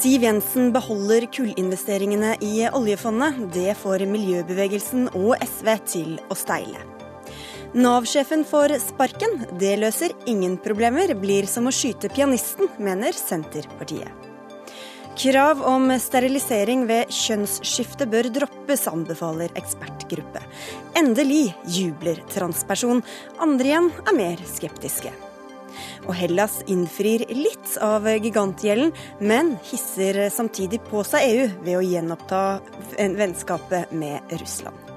Siv Jensen beholder kullinvesteringene i oljefondet. Det får miljøbevegelsen og SV til å steile. Nav-sjefen får sparken. Det løser ingen problemer. Blir som å skyte pianisten, mener Senterpartiet. Krav om sterilisering ved kjønnsskifte bør droppes, anbefaler ekspertgruppe. Endelig jubler transperson. Andre igjen er mer skeptiske. Og Hellas innfrir litt av gigantgjelden, men hisser samtidig på seg EU ved å gjenoppta vennskapet med Russland.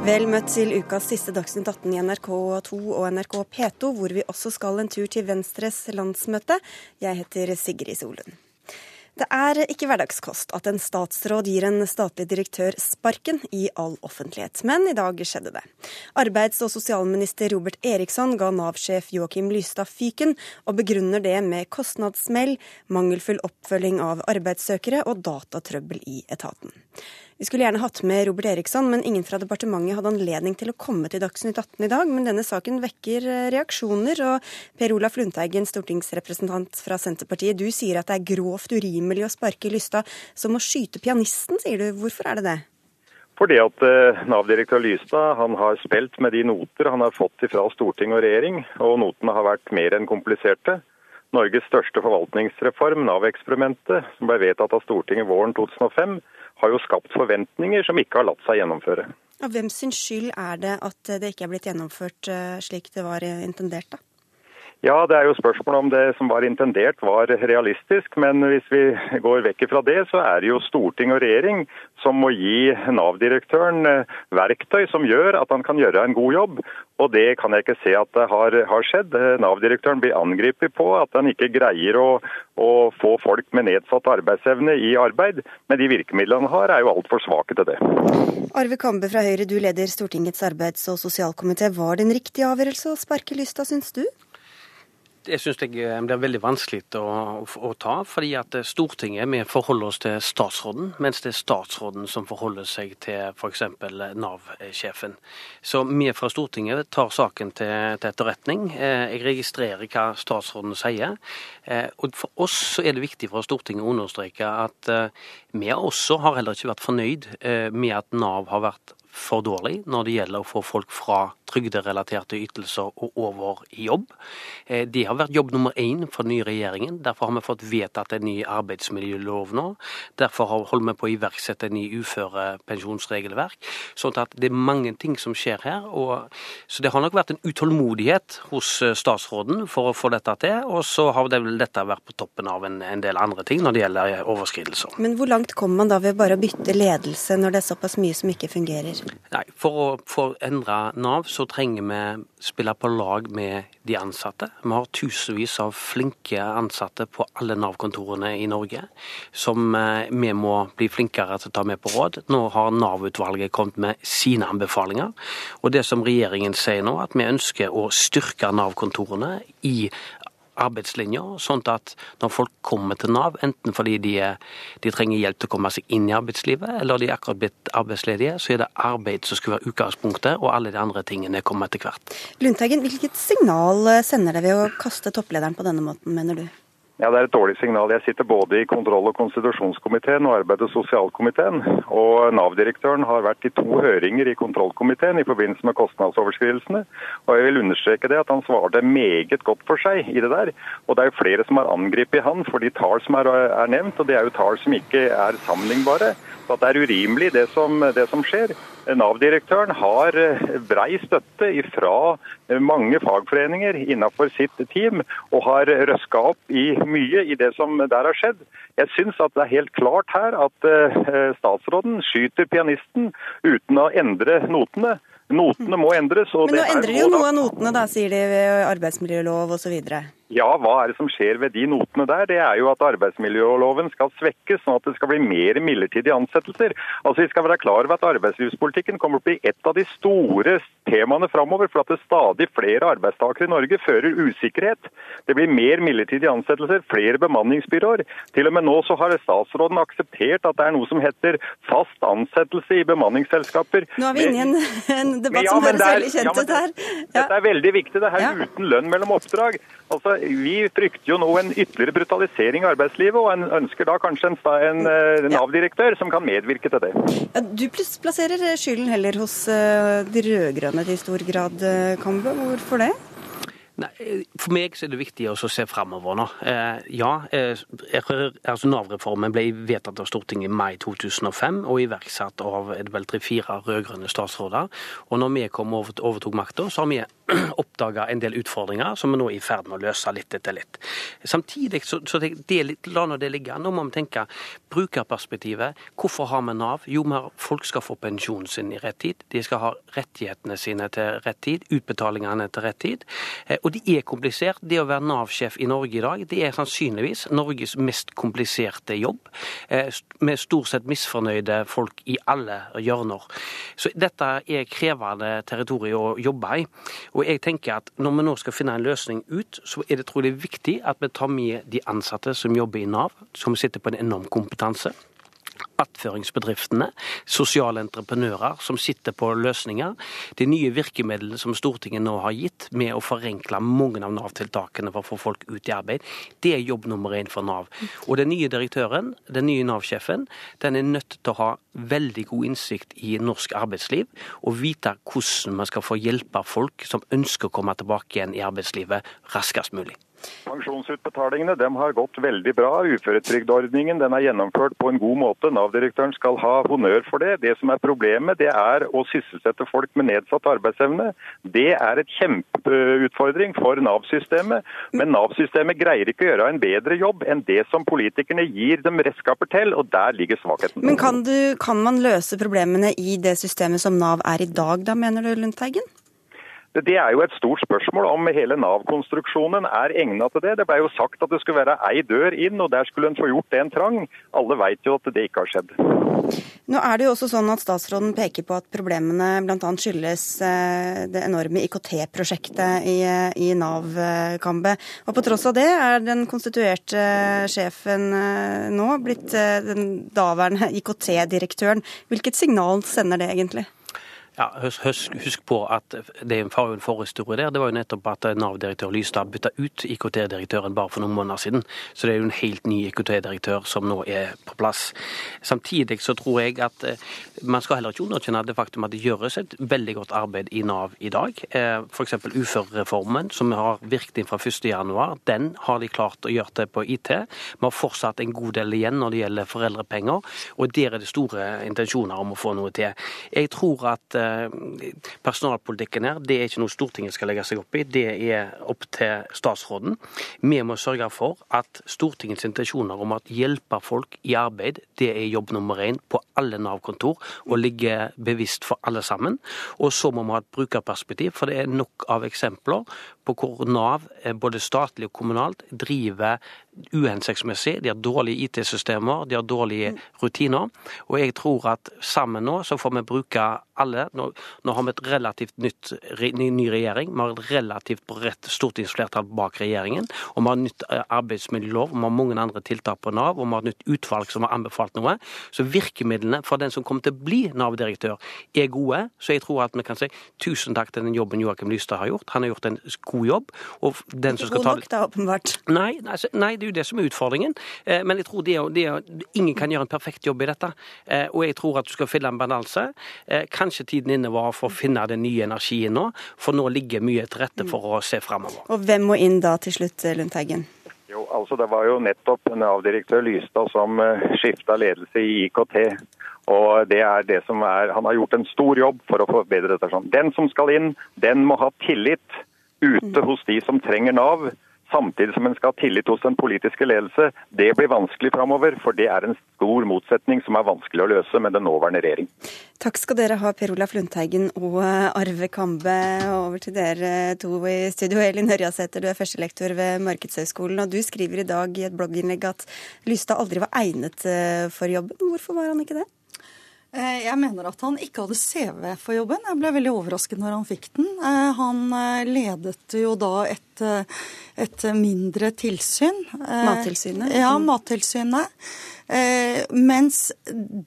Vel møtt til ukas siste Dagsnytt 18 i NRK2 og NRK P2, hvor vi også skal en tur til Venstres landsmøte. Jeg heter Sigrid Solund. Det er ikke hverdagskost at en statsråd gir en statlig direktør sparken i all offentlighet, men i dag skjedde det. Arbeids- og sosialminister Robert Eriksson ga Nav-sjef Joakim Lystad fyken, og begrunner det med kostnadssmell, mangelfull oppfølging av arbeidssøkere og datatrøbbel i etaten. Vi skulle gjerne hatt med Robert Eriksson, men ingen fra departementet hadde anledning til å komme til Dagsnytt 18 i dag. Men denne saken vekker eh, reaksjoner. Og Per Olaf Lundteigen, stortingsrepresentant fra Senterpartiet, du sier at det er grovt urimelig å sparke Lysta som å skyte pianisten, sier du. Hvorfor er det det? Fordi at eh, Nav-direktør Lystad han har spilt med de noter han har fått fra storting og regjering, og notene har vært mer enn kompliserte. Norges største forvaltningsreform, Nav-eksperimentet, som ble vedtatt av Stortinget våren 2005, har jo skapt forventninger som ikke har latt seg gjennomføre. Og Hvem sin skyld er det at det ikke er blitt gjennomført eh, slik det var intendert? da? Ja, det er jo spørsmålet om det som var intendert var realistisk. Men hvis vi går vekk fra det, så er det jo storting og regjering som må gi Nav-direktøren eh, verktøy som gjør at han kan gjøre en god jobb. Og det kan jeg ikke se at det har, har skjedd. Eh, Nav-direktøren blir angrepet på at han ikke greier å, å, få folk med nedsatt arbeidsevne i arbeid. Men de virkemidlene han har, er jo altfor svake til det. Arve Kambe fra Høyre, du leder Stortingets arbeids- og sosialkomité. Var det en riktig avgjørelse å sparke Lystad, syns du? Jeg syns det blir veldig vanskelig å, å, ta, fordi at Stortinget vi forholder oss til statsråden, mens det er statsråden som forholder seg til f.eks. Nav-sjefen. Så vi fra Stortinget tar saken til, til, etterretning. Eh, jeg registrerer hva statsråden sier. Eh, og For oss er det viktig fra Stortinget å understreke at eh, vi også har heller ikke vært fornøyd med at Nav har vært for dårlig når det gjelder å få folk fra trygderelaterte ytelser og over i jobb. Eh, det har vært jobb nummer én for den nye regjeringen. Derfor har vi fått vedtatt en ny arbeidsmiljølov nå. Derfor holder vi på å iverksette en ny uførepensjonsregelverk. Sånn at det er mange ting som skjer her. Og, så det har nok vært en utålmodighet hos eh, statsråden for å få dette til. Og så har det vel dette vært på toppen av en, en del andre ting når det gjelder eh, overskridelser. Men hvor langt kommer man da ved bare å bytte ledelse når det er såpass mye som ikke fungerer? Nei, For å få endra Nav, så trenger vi spille på lag med de ansatte. Vi har tusenvis av flinke ansatte på alle Nav-kontorene i Norge, som eh, vi må bli flinkere til å ta med på råd. Nå har Nav-utvalget kommet med sine anbefalinger. Og det som regjeringen sier nå, at vi ønsker å styrke Nav-kontorene i arbeidslinja, sånn at når folk kommer til Nav, enten fordi de, de, trenger hjelp til å komme seg inn i arbeidslivet, eller de er akkurat blitt arbeidsledige, så er det arbeid som skal være utgangspunktet, og alle de andre tingene kommer etter hvert. Lundteigen, hvilket signal sender det ved å kaste topplederen på denne måten, mener du? Ja, Det er et dårlig signal. Jeg sitter både i kontroll- og konstitusjonskomiteen og arbeids- og sosialkomiteen. Og Nav-direktøren har vært i to høringer i kontrollkomiteen i forbindelse med kostnadsoverskridelsene. Og jeg vil understreke det at han svarte meget godt for seg i det der. Og det er jo flere som har angrepet han for de tall som er, er nevnt, og det er jo tall som ikke er sammenlignbare. Så det er urimelig det som, det som skjer. Nav-direktøren har eh, brei støtte fra eh, mange fagforeninger innenfor sitt team, og har røska opp i mye i det som der har skjedd. Jeg syns at det er helt klart her at eh, statsråden skyter pianisten uten å endre notene. Notene må endres. Men nå endrer de jo noe av notene, da, sier de ved arbeidsmiljølov osv. Ja, hva er det som skjer ved de notene der? Det er jo at arbeidsmiljøloven skal svekkes, sånn at det skal bli mer midlertidige ansettelser. Altså, Vi skal være klar over at arbeidslivspolitikken kommer til å bli et av de store temaene framover. For at det stadig flere arbeidstakere i Norge fører usikkerhet. Det blir mer midlertidige ansettelser, flere bemanningsbyråer. Til og med nå så har statsråden akseptert at det er noe som heter fast ansettelse i bemanningsselskaper. Nå er vi inne i en, en debatt ja, som høres veldig kjent ut her. Ja. Dette er veldig viktig. Det her uten lønn mellom oppdrag. Altså, Vi frykter jo nå en ytterligere brutalisering av arbeidslivet, og en ønsker da kanskje en, en, en eh, Nav-direktør som kan medvirke til det. Du plasserer skylden heller hos eh, de rød-grønne i stor grad, eh, Kambe. Hvorfor det? Nei, For meg er det viktig å se framover nå. Eh, ja, eh, altså Nav-reformen ble vedtatt av Stortinget i mai 2005 og iverksatt av vel tre-fire rød-grønne statsråder. Og når vi kom over, overtok makta, så har vi oppdaga en del utfordringer som vi nå er i ferd med å løse litt etter litt. Samtidig så, så det, det, la nå det ligge. Nå må vi tenke brukerperspektivet. Hvorfor har vi Nav? Jo, folk skal få pensjonen sin i rett tid. De skal ha rettighetene sine til rett tid, utbetalingene til rett tid. Eh, og det er komplisert. Det å være Nav-sjef i Norge i dag, det er sannsynligvis Norges mest kompliserte jobb. Eh, med stort sett misfornøyde folk i alle hjørner. Så dette er krevende territorium å jobbe i. Og jeg tenker at Når vi nå skal finne en løsning ut, så er det trolig viktig at vi tar med de ansatte som jobber i Nav, som sitter på en enorm kompetanse attføringsbedriftene, sosiale entreprenører som sitter på løsninger. De nye virkemidlene som Stortinget nå har gitt med å forenkle mange av Nav-tiltakene for å få folk ut i arbeid, det er jobb nummer én for Nav. Og den nye direktøren, den nye Nav-sjefen, den er nødt til å ha veldig god innsikt i norsk arbeidsliv og vite hvordan man skal få hjelpe folk som ønsker å komme tilbake igjen i arbeidslivet raskest mulig. Pensjonsutbetalingene dem har gått veldig bra. Uføretrygdordningen den er gjennomført på en god måte. Nav-direktøren skal ha honnør for det. Det som er problemet, det er å sysselsette folk med nedsatt arbeidsevne. Det er et kjempeutfordring for Nav-systemet. Men Nav-systemet greier ikke å gjøre en bedre jobb enn det som politikerne gir dem redskaper til, og der ligger svakheten. Men kan, du, kan man løse problemene i det systemet som Nav er i dag, da, mener du, Lundteigen? Det er jo et stort spørsmål om hele Nav-konstruksjonen er egnet til det. Det ble jo sagt at det skulle være ei dør inn, og der skulle en få gjort det en trang. Alle vet jo at det ikke har skjedd. Nå er det jo også sånn at Statsråden peker på at problemene bl.a. skyldes eh, det enorme IKT-prosjektet i, i Nav, eh, Kambe. Og På tross av det er den konstituerte sjefen eh, nå blitt den daværende IKT-direktøren. Hvilket signal sender det egentlig? Ja, husk, husk, på at det var jo en forhistorie der. Det var jo nettopp at Nav-direktør Lystad bytta ut IKT-direktøren bare for noen måneder siden. Så det er jo en helt ny IKT-direktør som nå er på plass. Samtidig så tror jeg at eh, man skal heller ikke underkjenne det faktum at det gjøres et veldig godt arbeid i Nav i dag. Eh, F.eks. uførereformen, som har virket inn fra 1.1. Den har de klart å gjøre det på IT. Vi har fortsatt en god del igjen når det gjelder foreldrepenger, og der er det store intensjoner om å få noe til. Jeg tror at personalpolitikken her, det er ikke noe Stortinget skal legge seg opp i, det er opp til statsråden. Vi må sørge for at Stortingets intensjoner om å hjelpe folk i arbeid, det er jobb nummer én på alle Nav-kontor, og ligger bevisst for alle sammen. Og så må vi ha et brukerperspektiv, for det er nok av eksempler på hvor Nav, eh, både statlig og kommunalt, driver uhensiktsmessig. De har dårlige IT-systemer, de har dårlige rutiner. Og jeg tror at sammen nå så får vi bruke alle. Nå, nå har vi et relativt nytt, ny regjering. Vi har et relativt bredt stortingsflertall bak regjeringen. Og vi har nytt eh, arbeidsmiljølov, vi har mange andre tiltak på Nav, og vi har et nytt utvalg som har anbefalt noe. Så virkemidlene for den som kommer til å bli Nav-direktør, er gode. Så jeg tror at vi kan si tusen takk til den jobben Joakim Lystad har gjort. Han har gjort en god jobb. Og den som skal ta... God nok, da, åpenbart. Nei, nei, nei, det jo det som er utfordringen. Eh, men jeg tror det, det, ingen kan gjøre en perfekt jobb i dette. Eh, og jeg tror at du skal finne en balanse. Eh, kanskje tiden inne var for å finne den nye energien nå, for nå ligger mye til rette for å se framover. Og hvem må inn da til slutt, Lundteigen? Jo, altså Det var jo nettopp Nav-direktør Lystad som skifta ledelse i IKT. Og det er det som er, Han har gjort en stor jobb for å forbedre dette. sånn. Den som skal inn, den må ha tillit ute hos de som trenger Nav samtidig som en skal ha tillit hos den politiske ledelse, det blir vanskelig framover. For det er en stor motsetning som er vanskelig å løse med den nåværende regjering. Takk skal dere ha, Per Olaf Lundteigen og Arve Kambe. Over til dere to i studio. Elin Ørjasæter, du er førstelektor ved Markedshøgskolen, og du skriver i dag i et blogginnlegg at Lystad aldri var egnet eh, for jobben. Hvorfor var han ikke det? Eh, jeg mener at han ikke hadde CV for jobben. Jeg ble veldig overrasket når han fikk den. Eh, han eh, ledet jo da et, et mindre tilsyn. Mattilsynet? Ja, Mattilsynet. Mens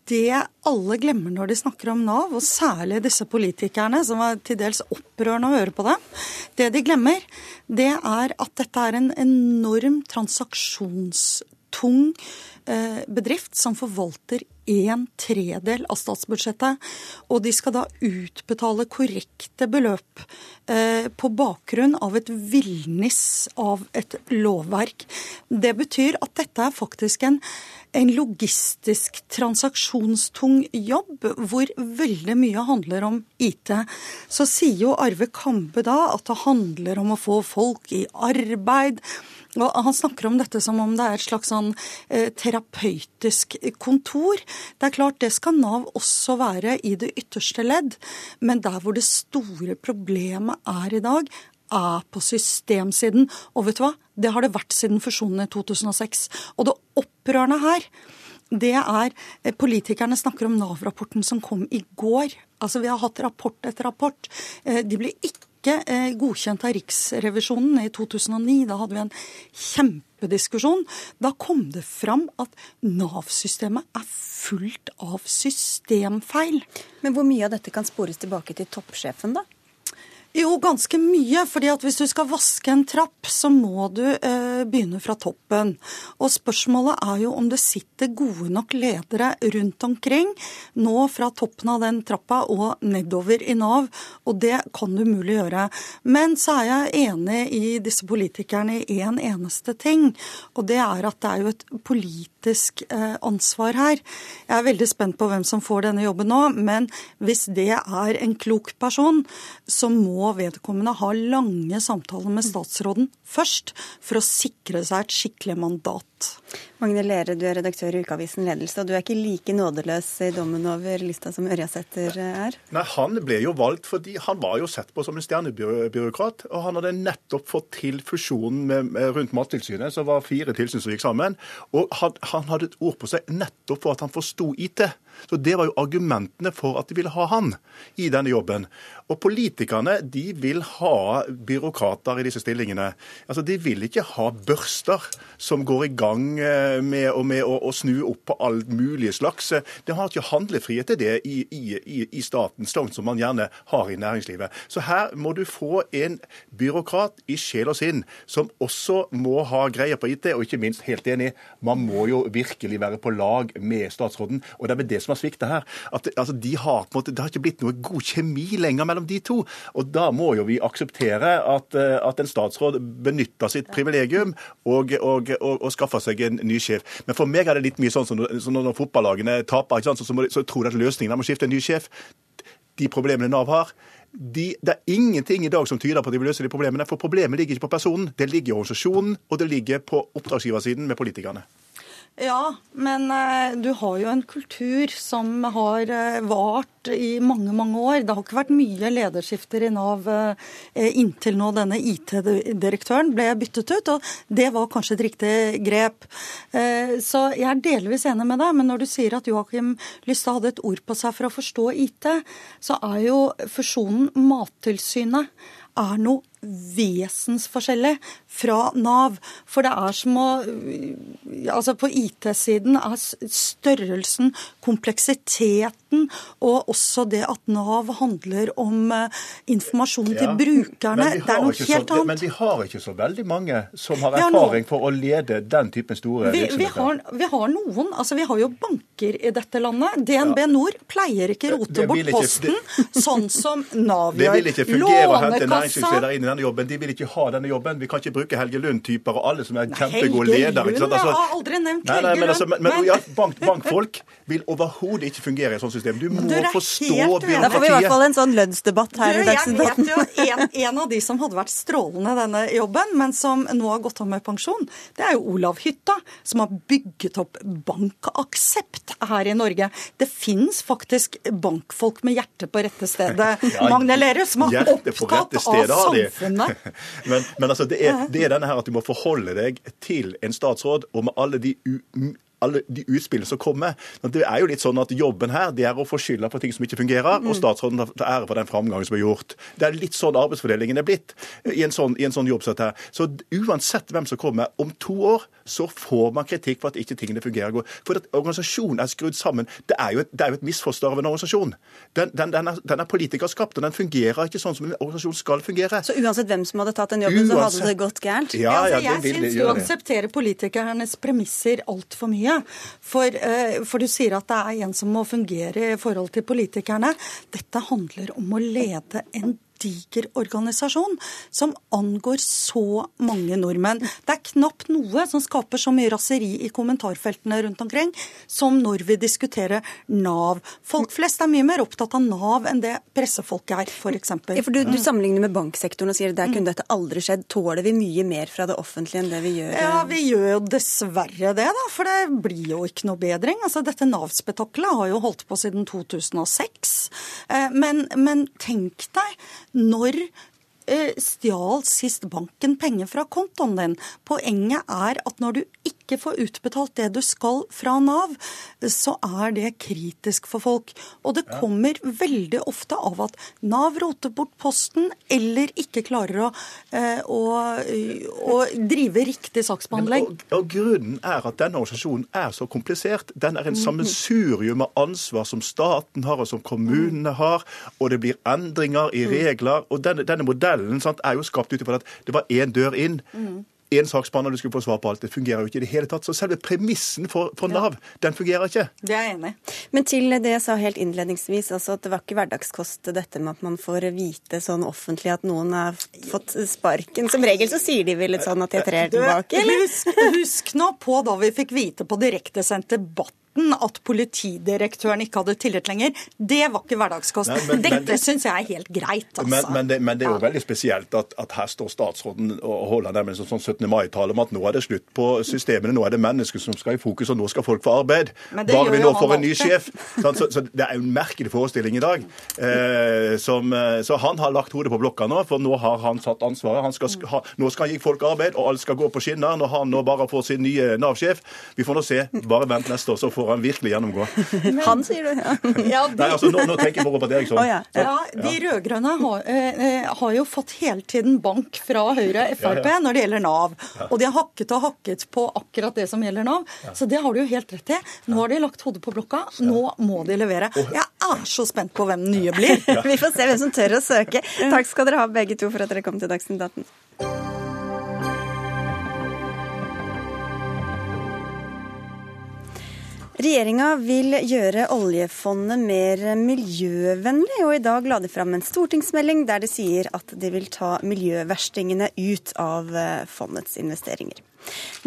det alle glemmer når de snakker om Nav, og særlig disse politikerne, som er til dels opprørende å høre på det, det de glemmer, det er at dette er en enorm transaksjonstung bedrift som forvalter en tredel av statsbudsjettet. Og de skal da utbetale korrekte beløp eh, på bakgrunn av et villnis av et lovverk. Det betyr at dette er faktisk en, en logistisk, transaksjonstung jobb, hvor veldig mye handler om IT. Så sier jo Arve Kambe da at det handler om å få folk i arbeid. Og Han snakker om dette som om det er et slags sånn eh, terapeutisk kontor. Det er klart det skal Nav også være i det ytterste ledd, men der hvor det store problemet er i dag, er på systemsiden. Og vet du hva? Det har det vært siden fusjonen i 2006. Og det opprørende her, det er eh, Politikerne snakker om Nav-rapporten som kom i går. Altså Vi har hatt rapport etter rapport. Eh, de ble ikke eh, godkjent av Riksrevisjonen i 2009. Da hadde vi en kjempediskusjon. Da kom det fram at Nav-systemet er fullt av systemfeil. Men hvor mye av dette kan spores tilbake til toppsjefen, da? Jo, ganske mye. fordi at hvis du skal vaske en trapp, så må du eh, begynne fra toppen. Og spørsmålet er jo om det sitter gode nok ledere rundt omkring, nå fra toppen av den trappa og nedover i Nav. Og det kan du mulig gjøre. Men så er jeg enig i disse politikerne i én en eneste ting, og det er at det er jo et politisk eh, ansvar her. Jeg er veldig spent på hvem som får denne jobben nå, men hvis det er en klok person, så må må vedkommende ha lange samtaler med statsråden først, for å sikre seg et skikkelig mandat. Magne Lere, du er redaktør i ukeavisen Ledelse, og du er ikke like nådeløs i dommen over lista som Ørjasæter er? Nei, Han ble jo valgt fordi han var jo sett på som en stjernebyråkrat. Og han hadde nettopp fått til fusjonen med, med, rundt Mattilsynet, så var fire tilsyn som gikk sammen. Og han, han hadde et ord på seg nettopp for at han forsto IT. Så Det var jo argumentene for at de ville ha han i denne jobben. Og politikerne de vil ha byråkrater i disse stillingene. Altså, De vil ikke ha børster som går i gang eh, med, med å, å, snu opp på alt mulig slags. De har ikke handlefrihet til det i, i, i staten, sånn som man gjerne har i næringslivet. Så her må du få en byråkrat i sjel og sinn som også må ha greie på IT, og ikke minst, helt enig, man må jo virkelig være på lag med statsråden. og det er det som har svikta her. At altså, de har, måte, Det har ikke blitt noe god kjemi lenger mellom de to. Og da må jo vi akseptere at, eh, at en statsråd benytter sitt privilegium og, og, og, og, skaffer seg en ny sjef. Men for meg er det litt mye sånn som som når fotballagene taper, så, så, så tror de at løsningen er å skifte en ny sjef. De problemene Nav har, de, det er ingenting i dag som tyder på at de vil løse de problemene. For problemet ligger ikke på personen, det ligger i organisasjonen, og det ligger på oppdragsgiversiden med politikerne. Ja, men uh, du har jo en kultur som har uh, vart i mange, mange år. Det har ikke vært mye lederskifter i Nav uh, inntil nå denne IT-direktøren ble byttet ut, og det var kanskje et riktig grep. Så jeg er delvis enig med deg, men når du sier at Joakim Lystad hadde et ord på seg for å forstå IT, så er jo fusjonen Mattilsynet er noe vesensforskjellig fra Nav. For det er som å Altså, på IT-siden er størrelsen, kompleksiteten og også det at Nav handler om uh, informasjon ja, til brukerne, det er noe helt så, annet. Men vi har ikke så veldig mange som har erfaring for å lede den typen store vi, virksomheter. Vi har, vi har, noen. Altså, vi har jo banker i dette landet. DNB ja. Nord pleier ikke rote bort posten, sånn som Nav gjør. Det vil ikke fungere å hente næringslivsleder inn i denne jobben, de vil ikke ha denne jobben. Vi kan ikke bruke Helge Lund-typer og alle som er kjempegode ledere. Helge Lund, jeg har aldri nevnt nei, nei, Helge men, altså, Lund. men, men ja, bank, bankfolk vil overhodet ikke fungere i et sånt system. Du må er forstå byråkratiet. Da får vi i hvert fall en sånn lønnsdebatt her Du, jeg Dagsnytt vet jo en, en av de som hadde vært strålende denne jobben, men som nå har gått av med pensjon, det er jo Olav Hytta, som har bygget opp bankaksept her i Norge. Det fins faktisk bankfolk med hjertet på rette stedet, Ja, Magne Lerud, som er opptatt av samfunnet. men, men altså, det er, det er denne her at du må forholde deg til en statsråd, og med alle de u alle de utspillene som kommer. Men Det er jo litt sånn at Jobben her det er å få skylda for ting som ikke fungerer, Mm. og statsråden tar ære for den framgangen som er gjort. Det er litt sånn arbeidsfordelingen er blitt i en sånn, i en sånn jobb. her. Så uansett hvem som kommer, om to år så får man kritikk for at ikke tingene fungerer godt. For at organisasjonen er skrudd sammen. Det er jo et, det er jo et misforstår av en organisasjon. Den, den, den, er, den er politikerskapt, og den fungerer ikke sånn som en organisasjon skal fungere. Så uansett hvem som hadde tatt den jobben, så hadde det gått gærent? Ja, ja, altså, jeg syns du aksepterer politikernes premisser altfor mye. For, eh, for du sier at det er en som må fungere i forhold til politikerne. Dette handler om å lede en diger organisasjon som angår så mange nordmenn. Det er knapt noe som skaper så mye raseri i kommentarfeltene rundt omkring som når vi diskuterer Nav. Folk flest er mye mer opptatt av Nav enn det pressefolket er, f.eks. Ja, for du, du sammenligner med banksektoren og sier at der kunne dette aldri skjedd. Tåler vi mye mer fra det offentlige enn det vi gjør? Ja, vi gjør jo dessverre det, da. For det blir jo ikke noe bedring. Altså, dette Nav-spetakkelet har jo holdt på siden 2006. Eh, Men, men tenk deg når eh, stjal sist banken penger fra kontoen din. Poenget er at når du ikke får utbetalt det du skal fra Nav, så er det kritisk for folk. Og det kommer veldig ofte av at Nav roter bort posten eller ikke klarer å, eh, å, å drive riktig saksbehandling. Og, og Grunnen er at denne organisasjonen er så komplisert. Den er en sammensurium av ansvar som staten har og som kommunene har. Og det blir endringer i regler. Og denne, denne modellen sant, er jo skapt ut ifra at det var én dør inn. Én saksbehandler du skulle få svar på alt. Det fungerer jo ikke i det hele tatt. Så selve premissen for, for Nav, den fungerer ikke. Det er jeg enig i. Men til det jeg sa helt innledningsvis, altså at det var ikke hverdagskost dette med at man får vite sånn offentlig at noen har fått sparken. Som regel så sier de vel litt sånn at de trer tilbake, eller? Husk, husk nå på da vi fikk vite på direktesendt debatt at politidirektøren ikke hadde tillit lenger. Det var ikke hverdagskost. Nei, men- Dette syns jeg er helt greit, altså. Men, men, det, men det er jo veldig spesielt at, at her står statsråden og holder nærmest en sånn 17. mai-tale om at nå er det slutt på systemene, nå er det mennesker som skal i fokus, og nå skal folk få arbeid. Det Bare vi nå får en ny sjef. Så, Så, så det er jo en merkelig forestilling i dag. Eh, som, eh, så han har lagt hodet på blokka nå, for nå har han satt ansvaret. Han skal, ha, nå skal han gi folk arbeid, og alt skal gå på skinner. Når han nå bare får sin nye Nav-sjef. Vi får nå se. Bare vent neste år, så får han virkelig gjennomgå. Han, sier du. Ja. Ja, de, Nei, altså, nå, nå tenker jeg på Robert Eriksson. Oh, ja. ja, de rød-grønne har, eh, eh, har jo fått hele tiden bank fra Høyre og Frp Ja, ja. når det gjelder Nav. Og de har hakket og hakket på akkurat det som gjelder Nav. Så det har du jo helt rett i. Nå har de lagt hodet på blokka. Nå må de levere. Jeg er så spent på hvem den nye blir. Vi får se hvem som tør å søke. Takk skal dere ha begge to for at dere kom til Dagsnytt 18. Regjeringa vil gjøre oljefondet mer miljøvennlig, og i dag la de fram en stortingsmelding der de sier at de vil ta miljøverstingene ut av eh, fondets investeringer.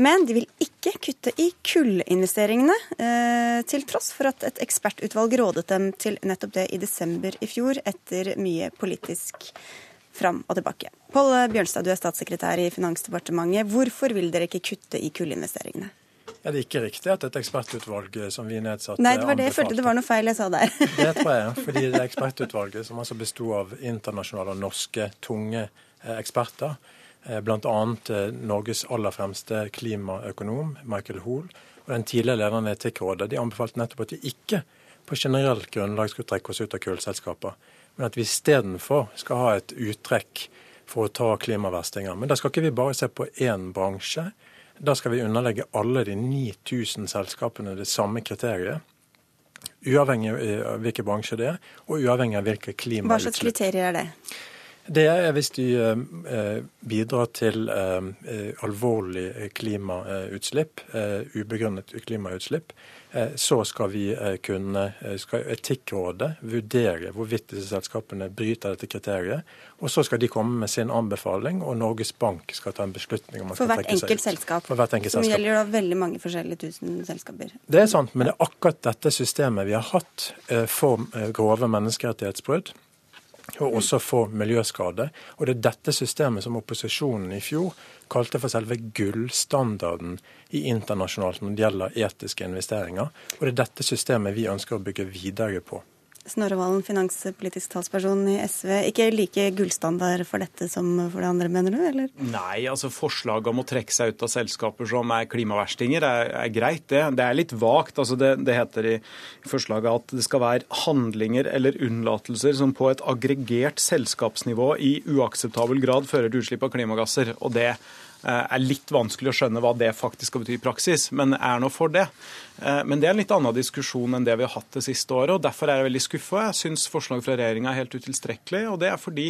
Men de vil ikke kutte i kullinvesteringene, eh, til tross for at et ekspertutvalg rådet dem til nettopp det i desember i fjor, etter mye politisk fram og tilbake. Pål Bjørnstad, du er statssekretær i Finansdepartementet. Hvorfor vil dere ikke kutte i kullinvesteringene? Ja, Det er ikke riktig at et ekspertutvalg eh, som vi nedsatte Nei, det var det jeg følte det var noe feil jeg sa der. Det tror jeg, fordi det ekspertutvalget, som altså besto av internasjonale og norske tunge eh, eksperter, eh, bl.a. Norges aller fremste klimaøkonom, Michael Hoel, og den tidligere lederen i Etikkrådet, de anbefalte nettopp at vi ikke på generelt grunnlag skulle trekke oss ut av kullselskaper, men at vi istedenfor skal ha et uttrekk for å ta klimaverstinger. Men da skal ikke vi bare se på én bransje. Da skal vi underlegge alle de 9000 selskapene det samme kriteriet. Uavhengig av hvilken bransje det er, og uavhengig av hvilke Hva slags kriterier er det? Det er hvis de eh, bidrar til eh, eh, alvorlig klimautslipp, eh, ubegrunnet klimautslipp, Eh, så skal vi eh, kunne, eh, skal Etikkrådet vurdere hvorvidt disse selskapene bryter dette kriteriet. Og så skal de komme med sin anbefaling, og Norges Bank skal ta en beslutning om man For skal hvert enkelt selskap. For hvert enkelt Som selskap. gjelder da veldig mange forskjellige tusen selskaper. Det er sant, men det er akkurat dette systemet vi har hatt for grove menneskerettighetsbrudd. Og også for miljøskade. Og det er dette systemet som opposisjonen i fjor kalte for selve gullstandarden i internasjonalt når det gjelder etiske investeringer. Og det er dette systemet vi ønsker å bygge videre på. Snorre Valen, finanspolitisk talsperson i SV. Ikke like gullstandard for dette som for det andre, mener du? eller? Nei, altså forslaget om å trekke seg ut av selskaper som er klimaverstinger, er, er greit. Det. det er litt vagt. Altså det, det, heter i forslaget at det skal være handlinger eller unnlatelser som på et aggregert selskapsnivå i uakseptabel grad fører til utslipp av klimagasser. Og det er litt vanskelig å skjønne hva det faktisk skal bety i praksis, men er nå for det. Eh, men det er en litt annen diskusjon enn det vi har hatt det siste året. og Derfor er jeg veldig skuffa. Jeg syns forslaget fra regjeringa er helt utilstrekkelig. og det er fordi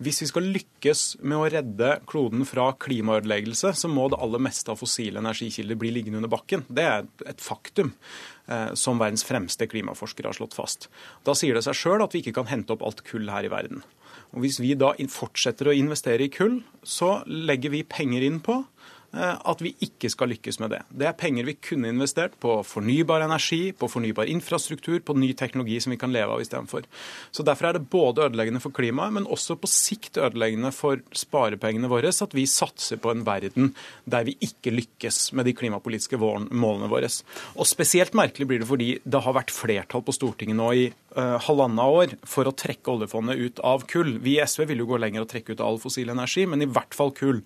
hvis vi skal lykkes med å redde kloden fra klimaødeleggelse, så må det aller meste av fossile energikilder bli liggende under bakken. Det er et faktum eh, som verdens fremste klimaforskere har slått fast. Da sier det seg sjøl at vi ikke kan hente opp alt kull her i verden. Og Hvis vi da fortsetter å investere i kull, så legger vi penger inn på at vi ikke skal lykkes med det. Det er penger vi kunne investert på fornybar energi, på fornybar infrastruktur, på ny teknologi som vi kan leve av istedenfor. Så Derfor er det både ødeleggende for klimaet, men også på sikt ødeleggende for sparepengene våre at vi satser på en verden der vi ikke lykkes med de klimapolitiske målene våre. Og Spesielt merkelig blir det fordi det har vært flertall på Stortinget nå i halvannet år for å trekke oljefondet ut av kull. Vi i SV vil jo gå lenger og trekke ut all fossil energi, men i hvert fall kull.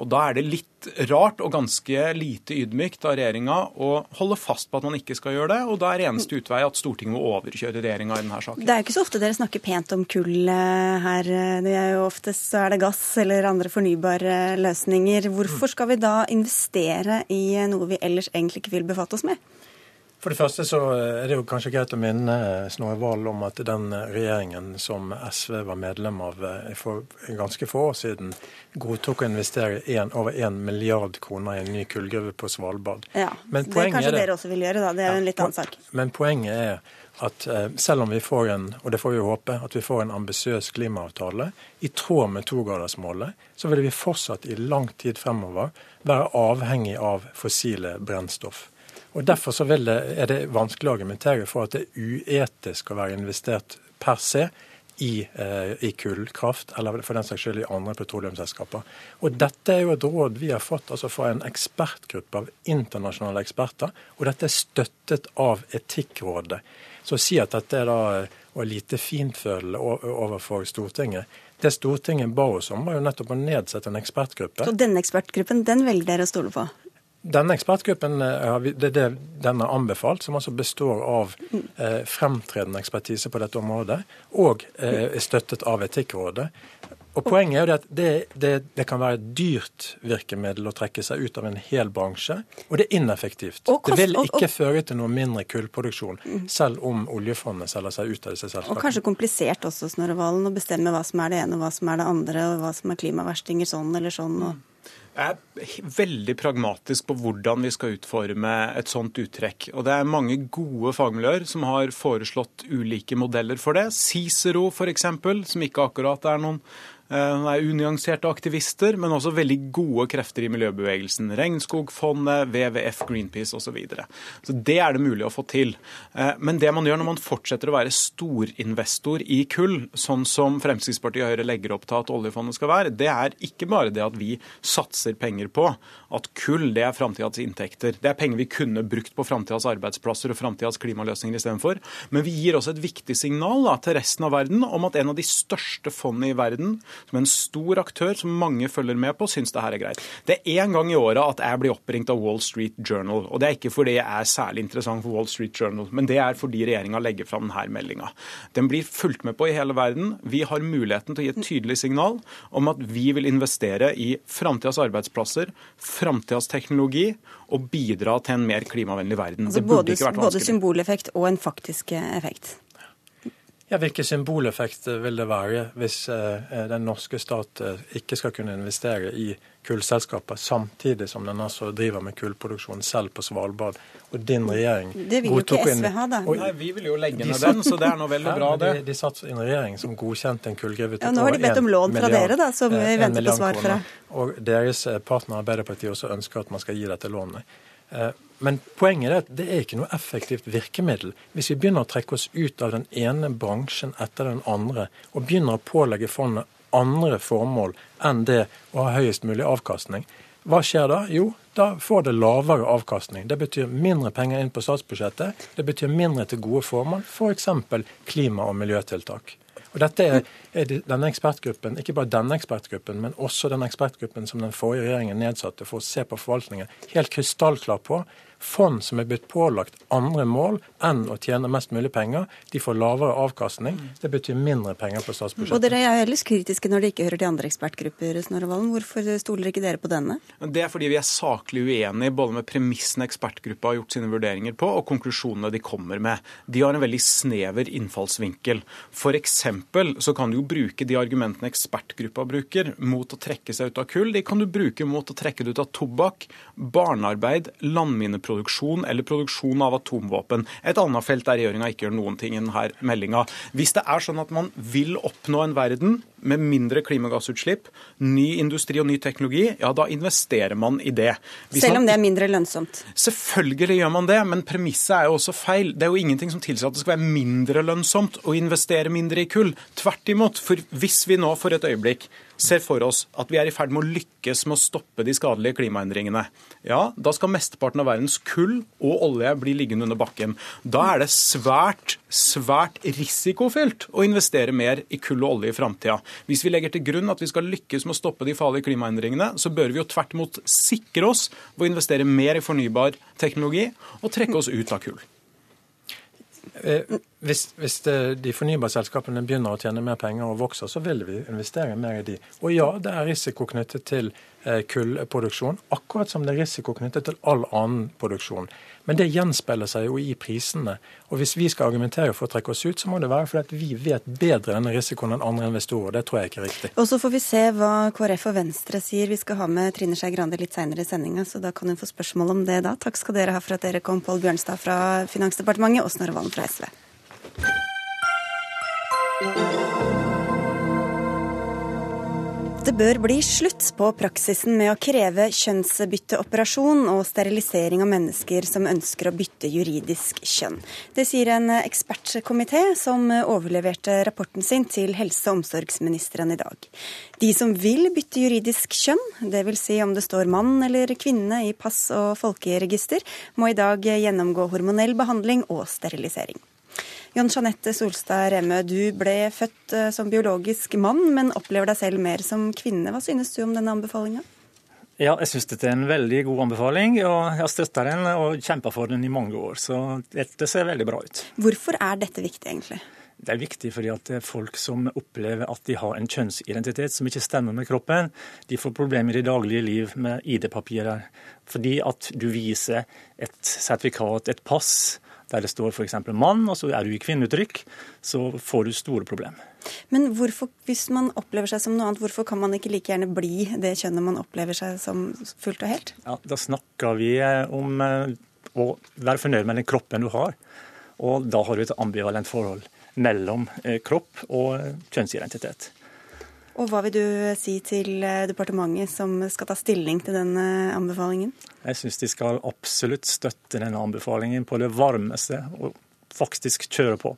Og Da er det litt rart og ganske lite ydmykt av regjeringa å holde fast på at man ikke skal gjøre det. Og da er eneste utvei at Stortinget må overkjøre regjeringa i denne saken. Det er jo ikke så ofte dere snakker pent om kull eh, her. Det er jo Oftest så er det gass eller andre fornybare løsninger. Hvorfor skal vi da investere i noe vi ellers egentlig ikke vil befatte oss med? For det første så er det jo kanskje greit å minne Snorre Valen om at den regjeringen som SV var medlem av eh, for ganske få år siden, godtok å investere en, over 1 milliard kroner i en ny kullgruve på Svalbard. Ja, men Det kanskje det, dere også vil gjøre, da. Det er jo en litt annen sak. Men poenget er at eh, selv om vi får en, og det får vi håpe, at vi får en ambisiøs klimaavtale i tråd med togradersmålet, så vil vi fortsatt i lang tid fremover være avhengig av fossile brennstoff. Og Derfor så det, er det vanskelig å argumentere for at det er uetisk å være investert per se i, eh, i kullkraft, eller for den saks skyld i andre petroleumsselskaper. Og Dette er jo et råd vi har fått altså fra en ekspertgruppe av internasjonale eksperter, og dette er støttet av Etikkrådet. Så å si at dette er da å lite fintfølende overfor Stortinget, det Stortinget ba oss om, var jo nettopp å nedsette en ekspertgruppe. Så denne ekspertgruppen, den velger dere å stole på? Denne ekspertgruppen eh, det er det den har anbefalt, som altså består av eh, fremtredende ekspertise på dette området, og eh, er støttet av Etikkrådet. Og Poenget er jo at det, det, det, kan være et dyrt virkemiddel å trekke seg ut av en hel bransje, og det er ineffektivt. det vil ikke føre til noe mindre kullproduksjon, selv om oljefondet selger seg ut av disse selskapene. Og kanskje komplisert også, Snorre Valen, å bestemme hva som er det ene og hva som er det andre, og hva som er klimaverstinger sånn eller sånn. og jeg er veldig pragmatisk på hvordan vi skal utforme et sånt uttrekk. Og det er mange gode fagmiljøer som har foreslått ulike modeller for det. Cicero f.eks., som ikke akkurat er noen Eh, er unyanserte aktivister, men også veldig gode krefter i miljøbevegelsen. Regnskogfondet, WWF, Greenpeace osv. Så, videre. så det er det mulig å få til. Eh, men det man gjør når man fortsetter å være storinvestor i kull, sånn som Fremskrittspartiet og Høyre legger opp til at oljefondet skal være, det er ikke bare det at vi satser penger på at kull det er framtidas inntekter. Det er penger vi kunne brukt på framtidas arbeidsplasser og framtidas klimaløsninger istedenfor. Men vi gir også et viktig signal da, til resten av verden om at en av de største fondene i verden som en stor aktør som mange følger med på, syns det her er greit. Det er én gang i året at jeg blir oppringt av Wall Street Journal. Og det er ikke fordi jeg er særlig interessant for Wall Street Journal, men det er fordi regjeringa legger fram denne meldinga. Den blir fulgt med på i hele verden. Vi har muligheten til å gi et tydelig signal om at vi vil investere i framtidas arbeidsplasser, framtidas teknologi og bidra til en mer klimavennlig verden. Altså både. Både symboleffekt og en faktisk effekt. Ja, Hvilken symboleffekt vil det være hvis eh, den norske stat eh, ikke skal kunne investere i kullselskaper, samtidig som den altså driver med kullproduksjon selv på Svalbard. Og din regjering Det vil jo ikke SV ha, da. Nei, Vi vil jo legge ned den, så det er nå veldig bra, det. De, de satt i en regjering som godkjente en kullgruve til ja, Nå har de bedt om lån fra dere, da, som vi venter på svar fra. Og deres partner Arbeiderpartiet også ønsker at man skal gi dette lånet. Men poenget er at det er ikke noe effektivt virkemiddel. Hvis vi begynner å trekke oss ut av den ene bransjen etter den andre, og begynner å pålegge fondet andre formål enn det å ha høyest mulig avkastning, hva skjer da? Jo, da får det lavere avkastning. Det betyr mindre penger inn på statsbudsjettet. Det betyr mindre til gode formål, f.eks. For klima- og miljøtiltak. Og dette er, er denne ekspertgruppen, Ikke bare denne ekspertgruppen, men også den ekspertgruppen som den forrige regjeringen nedsatte for å se på forvaltningen, helt krystallklar på fond som er blitt pålagt andre mål enn å tjene mest mulig penger, de får lavere avkastning. Det betyr mindre penger på statsbudsjettet. Og Dere er ellers kritiske når dere ikke hører til andre ekspertgrupper. Snorre Valen. Hvorfor stoler ikke dere på denne? Det er fordi vi er saklig uenige både med premissene ekspertgruppa har gjort sine vurderinger på, og konklusjonene de kommer med. De har en veldig snever innfallsvinkel. F.eks. så kan du jo bruke de argumentene ekspertgruppa bruker mot å trekke seg ut av kull. De kan du bruke mot å trekke det ut av tobakk, barnearbeid, landmineproduksjon våpenproduksjon eller produksjon av atomvåpen. Et annet felt der regjeringa ikke gjør noen ting i denne meldinga. Hvis det er sånn at man vil oppnå en verden med mindre klimagassutslipp, ny industri og ny teknologi, ja da investerer man i det. Hvis Selv om det er mindre lønnsomt? Selvfølgelig gjør man det, men premisset er jo også feil. Det er jo ingenting som tilsier at det skal være mindre lønnsomt å investere mindre i kull. Tvert imot. For hvis vi nå for et øyeblikk ser for oss at vi er i ferd med å lykkes med å stoppe de skadelige klimaendringene, ja, da skal mesteparten av verdens kull og olje bli liggende under bakken. Da er det svært, svært risikofylt å investere mer i kull og olje i framtida. Hvis vi legger til grunn at vi skal lykkes med å stoppe de farlige klimaendringene, så bør vi jo tvert imot sikre oss ved å investere mer i fornybar teknologi og trekke oss ut av kull. Eh, hvis, hvis de fornybare selskapene begynner å tjene mer penger og vokser, så vil vi investere mer i de. Og ja, det er risiko knyttet til kullproduksjon, akkurat som det er risiko knyttet til all annen produksjon. Men det gjenspeiler seg jo i prisene. Og hvis vi skal argumentere for å trekke oss ut, så må det være fordi vi vet bedre denne risikoen enn andre investorer. Det tror jeg ikke er riktig. Og så får vi se hva KrF og Venstre sier. Vi skal ha med Trine Skei Grande litt seinere i sendinga, så da kan hun få spørsmål om det da. Takk skal dere ha for at dere kom, Pål Bjørnstad fra Finansdepartementet og Snorre Valen fra SV. Det bør bli slutt på praksisen med å kreve kjønnsbytteoperasjon og sterilisering av mennesker som ønsker å bytte juridisk kjønn. Det sier en ekspertkomité som overleverte rapporten sin til helse- og omsorgsministeren i dag. De som vil bytte juridisk kjønn, dvs. Si om det står mann eller kvinne i pass og folkeregister, må i dag gjennomgå hormonell behandling og sterilisering. Jon Jeanette Solstad Remø, du ble født eh, som biologisk mann, men opplever deg selv mer som kvinne. Hva synes du om denne anbefalinga? Ja, jeg synes dette er en veldig god anbefaling, og jeg har støtta den og kjempa for den i mange år. Så dette ser veldig bra ut. Hvorfor er dette viktig, egentlig? Det er viktig fordi at det folk som opplever at de har en kjønnsidentitet som ikke stemmer med kroppen. De får problemer i daglige liv med ID-papirer. Fordi at du viser et sertifikat, et pass, der det står f.eks. mann, og så er du i kvinneuttrykk, så får du store problemer. Men hvorfor, hvis man opplever seg som noe annet, hvorfor kan man ikke like gjerne bli det kjønnet man opplever seg som fullt og helt? Ja, Da snakker vi eh, om eh, å være fornøyd med den kroppen du har. Og da har du et ambivalent forhold mellom eh, kropp og kjønnsidentitet. Og Hva vil du si til eh, departementet som skal ta stilling til den anbefalingen? Jeg syns de skal absolutt støtte denne anbefalingen på det varmeste, og faktisk kjøre på.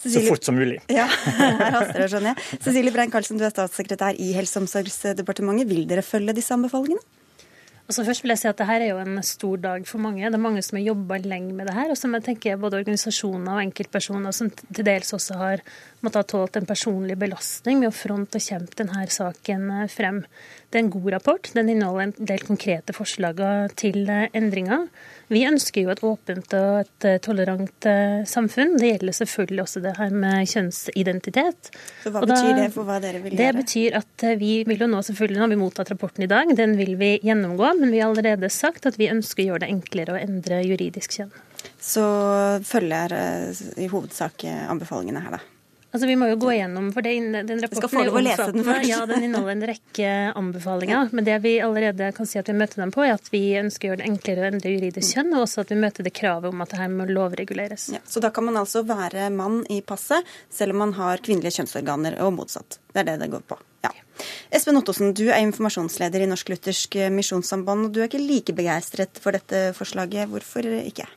Cecilie... Så fort som mulig. Ja, her haster det, skjønner jeg. Cecilie Brein-Karlsen, du er statssekretær i Helse- og omsorgsdepartementet. Vil dere følge disse anbefalingene? Altså først vil jeg si at Dette er jo en stor dag for mange. Det er mange som har jobba lenge med det her. Og som jeg tenker både organisasjoner og enkeltpersoner som til dels også har måttet ha tålt en personlig belastning med å fronte og kjempe denne saken frem. Det er en god rapport. Den inneholder en del konkrete forslag til endringer. Vi ønsker jo et åpent og et eh, tolerant eh, samfunn. Det gjelder selvfølgelig også det her med kjønnsidentitet. Så Hva betyr det for hva dere vil gjøre? Det betyr at eh, vi vil jo nå selvfølgelig, nå har vi mottatt rapporten i dag, den vil vi gjennomgå. Men vi har allerede sagt at vi ønsker å gjøre det enklere å endre juridisk kjønn. Så følger i hovedsak anbefalingene her, da? Altså, Vi må jo gå gjennom, for det, den rapporten skal få lese den først. Ja, Den inneholder en rekke anbefalinger. Men det vi allerede kan si at vi møter dem på, er at vi ønsker å gjøre det enklere å endre juridisk kjønn, og også at vi møter det kravet om at det her må lovreguleres. Ja, så da kan man altså være mann i passet, selv om man har kvinnelige kjønnsorganer, og motsatt. Det er det det går på. Ja. Espen Ottosen, du er informasjonsleder i Norsk Luthersk Misjonssamband, og du er ikke like begeistret for dette forslaget. Hvorfor ikke?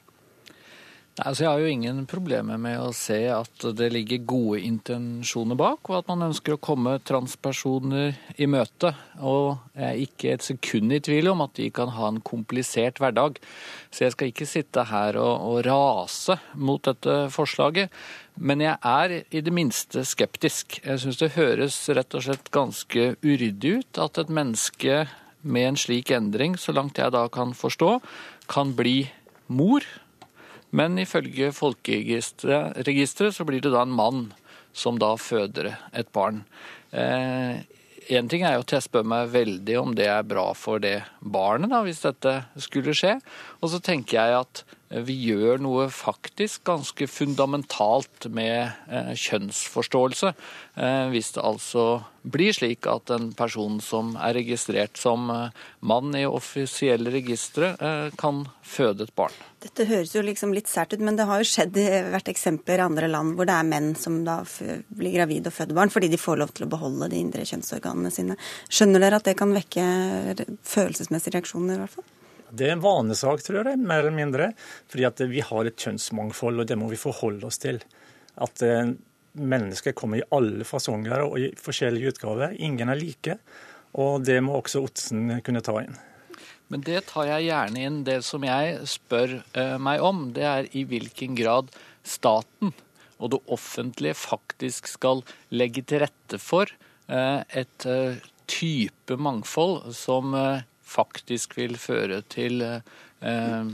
Altså jeg har jo ingen problemer med å se at det ligger gode intensjoner bak, og at man ønsker å komme transpersoner i møte. Og jeg er ikke et sekund i tvil om at de kan ha en komplisert hverdag. Så jeg skal ikke sitte her og, og rase mot dette forslaget. Men jeg er i det minste skeptisk. Jeg syns det høres rett og slett ganske uryddig ut at et menneske med en slik endring, så langt jeg da kan forstå, kan bli mor men ifølge folkeregisteret så blir det da en mann som da føder et barn. Eh, en ting er jo at jeg spør meg veldig om det er bra for det barnet, da, hvis dette skulle skje. Og så tenker jeg at vi gjør noe faktisk ganske fundamentalt med eh, kjønnsforståelse. Eh, hvis det altså blir slik at en person som er registrert som eh, mann i offisielle registre, kan føde et barn. Dette høres jo liksom litt sært ut, men det har jo skjedd, vært eksempler i andre land hvor det er menn som da blir gravide og føder barn fordi de får lov til å beholde de indre kjønnsorganene sine. Skjønner dere at det kan vekke følelsesmessige reaksjoner, i hvert fall? Det er en vanesak, tror jeg, mer eller mindre. Fordi vi har et kjønnsmangfold, og det må vi forholde oss til. At eh, mennesker kommer i alle fasonger og i forskjellige utgaver. Ingen er like. Og det må også Otsen kunne ta inn. Men det tar jeg gjerne inn. Det som jeg spør eh, meg om, det er i hvilken grad staten og det offentlige faktisk skal legge til rette for eh, et type mangfold som faktisk vil føre til eh,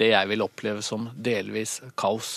det jeg vil oppleve som delvis kaos.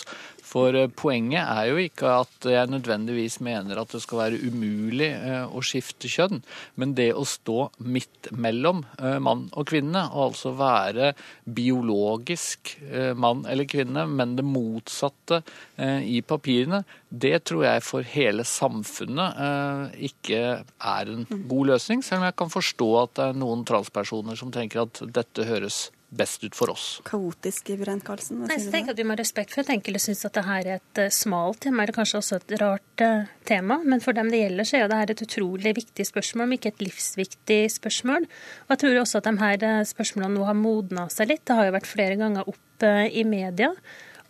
For eh, poenget er jo ikke at jeg nødvendigvis mener at det skal være umulig eh, å skifte kjønn, men det å stå midt mellom eh, mann og kvinne, og altså være biologisk mann eller kvinne, men det motsatte i papirene, det tror jeg for hele samfunnet ikke er en god løsning, selv om jeg kan forstå at det er noen transpersoner som tenker at dette høres best ut for oss. Kaotisk, Brent Karlsen? Nei, jeg tenker at Vi må ha respekt for at enkelte syns at dette er et uh, smalt tema, eller kanskje også et rart uh, tema. Men for dem det gjelder, så er det dette et utrolig viktig spørsmål, om ikke et livsviktig spørsmål. Og jeg tror også at de her uh, spørsmålene nå har modna seg litt. Det har jo vært flere ganger opp i media.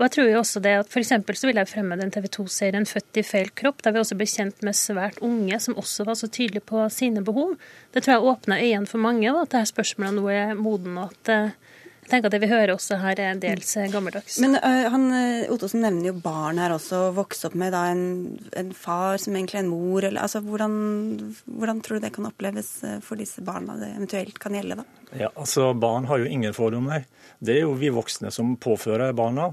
Og jeg tror jo også det at for så vil jeg fremme den TV 2-serien 'Født i feil kropp', der vi også ble kjent med svært unge som også var så tydelige på sine behov. Det tror jeg åpna øynene for mange, da, at dette spørsmålet nå er moden, og at tenker at Det vi hører også her, er dels eh, gammeldags. Men uh, han, eh, Ottosen nevner jo barn her også. Vokse opp med da, en, en, far som egentlig er en mor. Eller, altså, hvordan, hvordan, tror du det kan oppleves for disse barna det eventuelt kan gjelde? da? Ja, altså Barn har jo ingen fordommer. Det er jo vi voksne som påfører barna.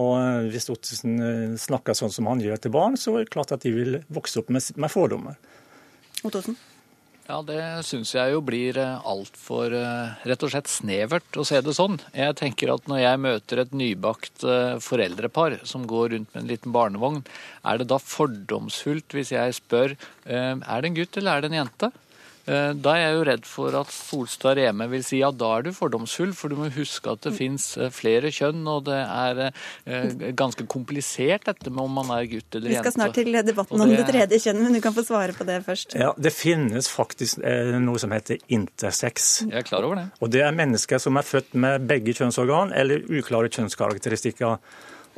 Og Hvis Ottesen snakker sånn som han gjør til barn, så er det klart at de vil vokse opp med, med fordommer. Ottosen? Ja, det syns jeg jo blir eh, altfor eh, rett og slett snevert å se det sånn. Jeg tenker at når jeg møter et nybakt eh, foreldrepar som går rundt med en liten barnevogn, er det da fordomsfullt hvis jeg spør er det en gutt eller er det en jente? Eh, da er jeg jo redd for at Solstad Reme vil si ja, da er du fordomsfull, for du må huske at det mm. fins eh, flere kjønn, og det er eh, ganske komplisert dette med om man er gutt eller jente. Vi skal snart til debatten det... om det tredje kjønn, men du kan få svare på det først. Ja, Det finnes faktisk noe som heter intersex. Jeg er klar over det. Og det er mennesker som er født med begge kjønnsorgan eller uklare kjønnskarakteristikker.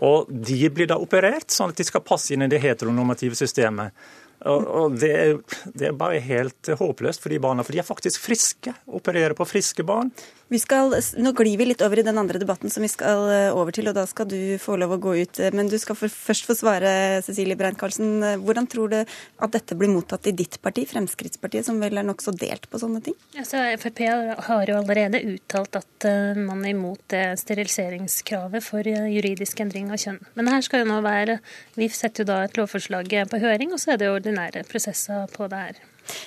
Og de blir da operert, sånn at de skal passe inn i det heteronormative systemet. Og det er, det er, bare helt håpløst for de barna, for de er faktisk friske. Opererer på friske barn. Skal, nå glir vi litt over i den andre debatten som vi skal eh, over til, og da skal du få lov å gå ut. Eh, men du skal for, først få svare, Cecilie Brein-Karlsen. Eh, hvordan tror du at dette blir mottatt i ditt parti, Fremskrittspartiet, som vel er nokså delt på sånne ting? Altså, Frp har jo allerede uttalt at man er imot det steriliseringskravet for juridisk endring av kjønn. Men her skal jo nå være Vi setter jo da et lovforslag på høring, og så er det ordinære prosesser på det her.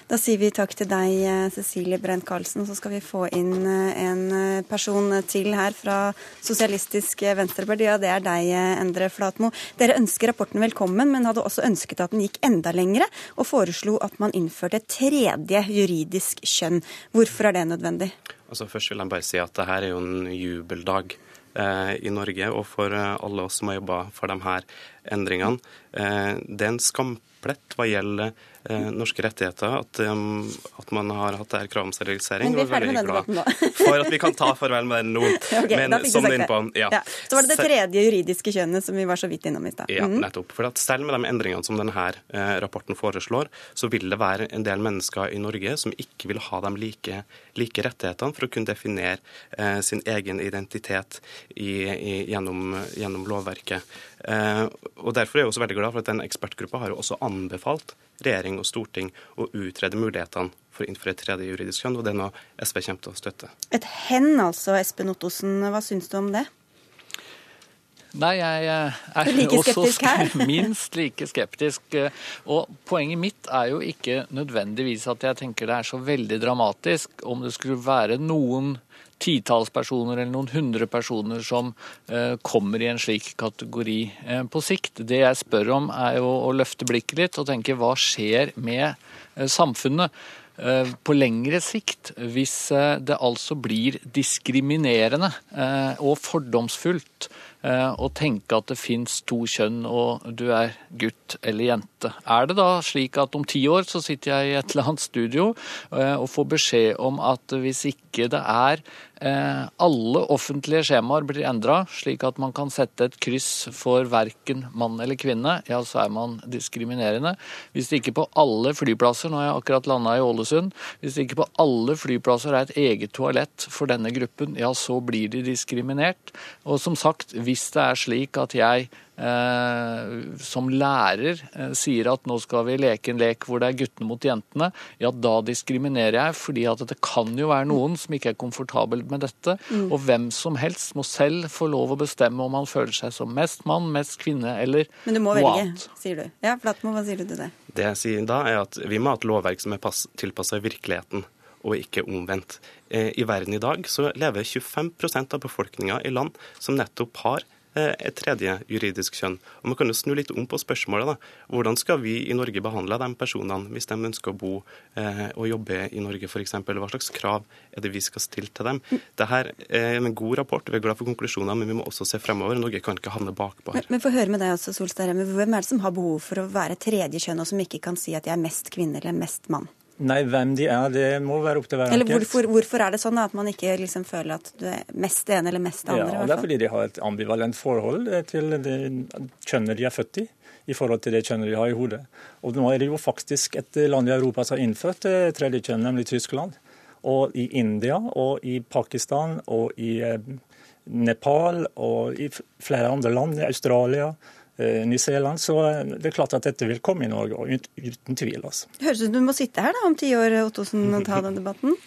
Da sier vi takk til deg, eh, Cecilie Brent Karlsen. Så skal vi få inn eh, en eh, person til her fra Sosialistisk Venstreparti. Ja, det er deg, Endre Flatmo. Dere ønsker rapporten velkommen, men hadde også ønsket at den gikk enda lengre, og foreslo at man innførte et tredje juridisk kjønn. Hvorfor er det nødvendig? Altså Først vil jeg bare si at dette er jo en jubeldag eh, i Norge, og for alle oss som har jobba for de her endringene. Eh, det er en skamplett hva gjelder eh, norske rettigheter at, um, at, man har hatt det her kravet om sterilisering. Men vi er ferdig med den debatten nå. for at vi kan ta farvel med den nå. okay, Men som du på, ja. ja. Så var det det tredje juridiske kjønnet som vi var så vidt innom i stad. Ja, mm. nettopp. For at selv med de endringene som denne eh, rapporten foreslår, så vil det være en del mennesker i Norge som ikke vil ha de like, like rettighetene for å kunne definere eh, sin egen identitet i, i, gjennom, gjennom, lovverket. Eh, og Derfor er jeg også veldig glad for at den ekspertgruppa har jo også anbefalt regjering og storting å utrede mulighetene for å innføre et tredje juridisk kjønn, og det er noe SV kommer til å støtte. Et hen altså, Espen Ottosen. Hva syns du om det? Nei, jeg eh, er like også minst like skeptisk. Og poenget mitt er jo ikke nødvendigvis at jeg tenker det er så veldig dramatisk om det skulle være noen titalls personer eller noen hundre personer som eh, kommer i en slik kategori eh, på sikt. Det jeg spør om er jo å løfte blikket litt og tenke hva skjer med eh, samfunnet på lengre sikt, hvis det altså blir diskriminerende og fordomsfullt å tenke at det fins to kjønn og du er gutt eller jente. Er det da slik at om ti år så sitter jeg i et eller annet studio og får beskjed om at hvis ikke det er Eh, alle offentlige skjemaer blir endra, slik at man kan sette et kryss for verken mann eller kvinne. Ja, så er man diskriminerende. Hvis det ikke på alle flyplasser, nå har jeg akkurat landa i Ålesund, hvis det ikke på alle flyplasser er et eget toalett for denne gruppen, ja, så blir de diskriminert. Og som sagt, hvis det er slik at jeg Eh, som lærer eh, sier at nå skal vi leke en lek hvor det er guttene mot jentene, ja da diskriminerer jeg. fordi at det kan jo være noen som ikke er komfortabel med dette. Mm. Og hvem som helst må selv få lov å bestemme om han føler seg som mest mann, mest kvinne eller noe annet. Men du må velge, sier du. Ja, Flatmo, hva sier du til det? Det jeg sier da, er at vi må ha et lovverk som er tilpassa virkeligheten og ikke omvendt. Eh, I verden i dag så lever 25% av befolkninga i land som nettopp har Eh, et tredje juridisk kjønn. Og Man kan jo snu litt om på spørsmålet. da. Hvordan skal vi i Norge behandle de personene hvis de ønsker å bo eh, og jobbe i Norge f.eks.? Hva slags krav er det vi skal stille til dem? Dette er en god rapport, vi er glad for konklusjoner, men vi må også se fremover. Norge kan ikke havne bakpå her. Men, men få høre med deg også, Solstad Hvem er det som har behov for å være tredje kjønn, og som ikke kan si at jeg er mest kvinne eller mest mann? Nei, hvem de er, det må være opp til hver enkelt. Eller hvorfor, hvorfor, er det sånn at man ikke liksom føler at du er mest det ene eller mest det andre? Ja, Det er fordi de har et ambivalent forhold til det kjønnet de er født i, i forhold til det kjønnet de har i hodet. Og nå er det jo faktisk et land i Europa som har innført tredje kjønn, nemlig Tyskland. Og i India og i Pakistan og i eh, Nepal og i flere andre land, i Australia Eh, New Så eh, det er klart at dette vil komme i Norge, uten tvil. Altså. Høres ut som du må sitte her da, om ti år Ottosen, og ta den debatten?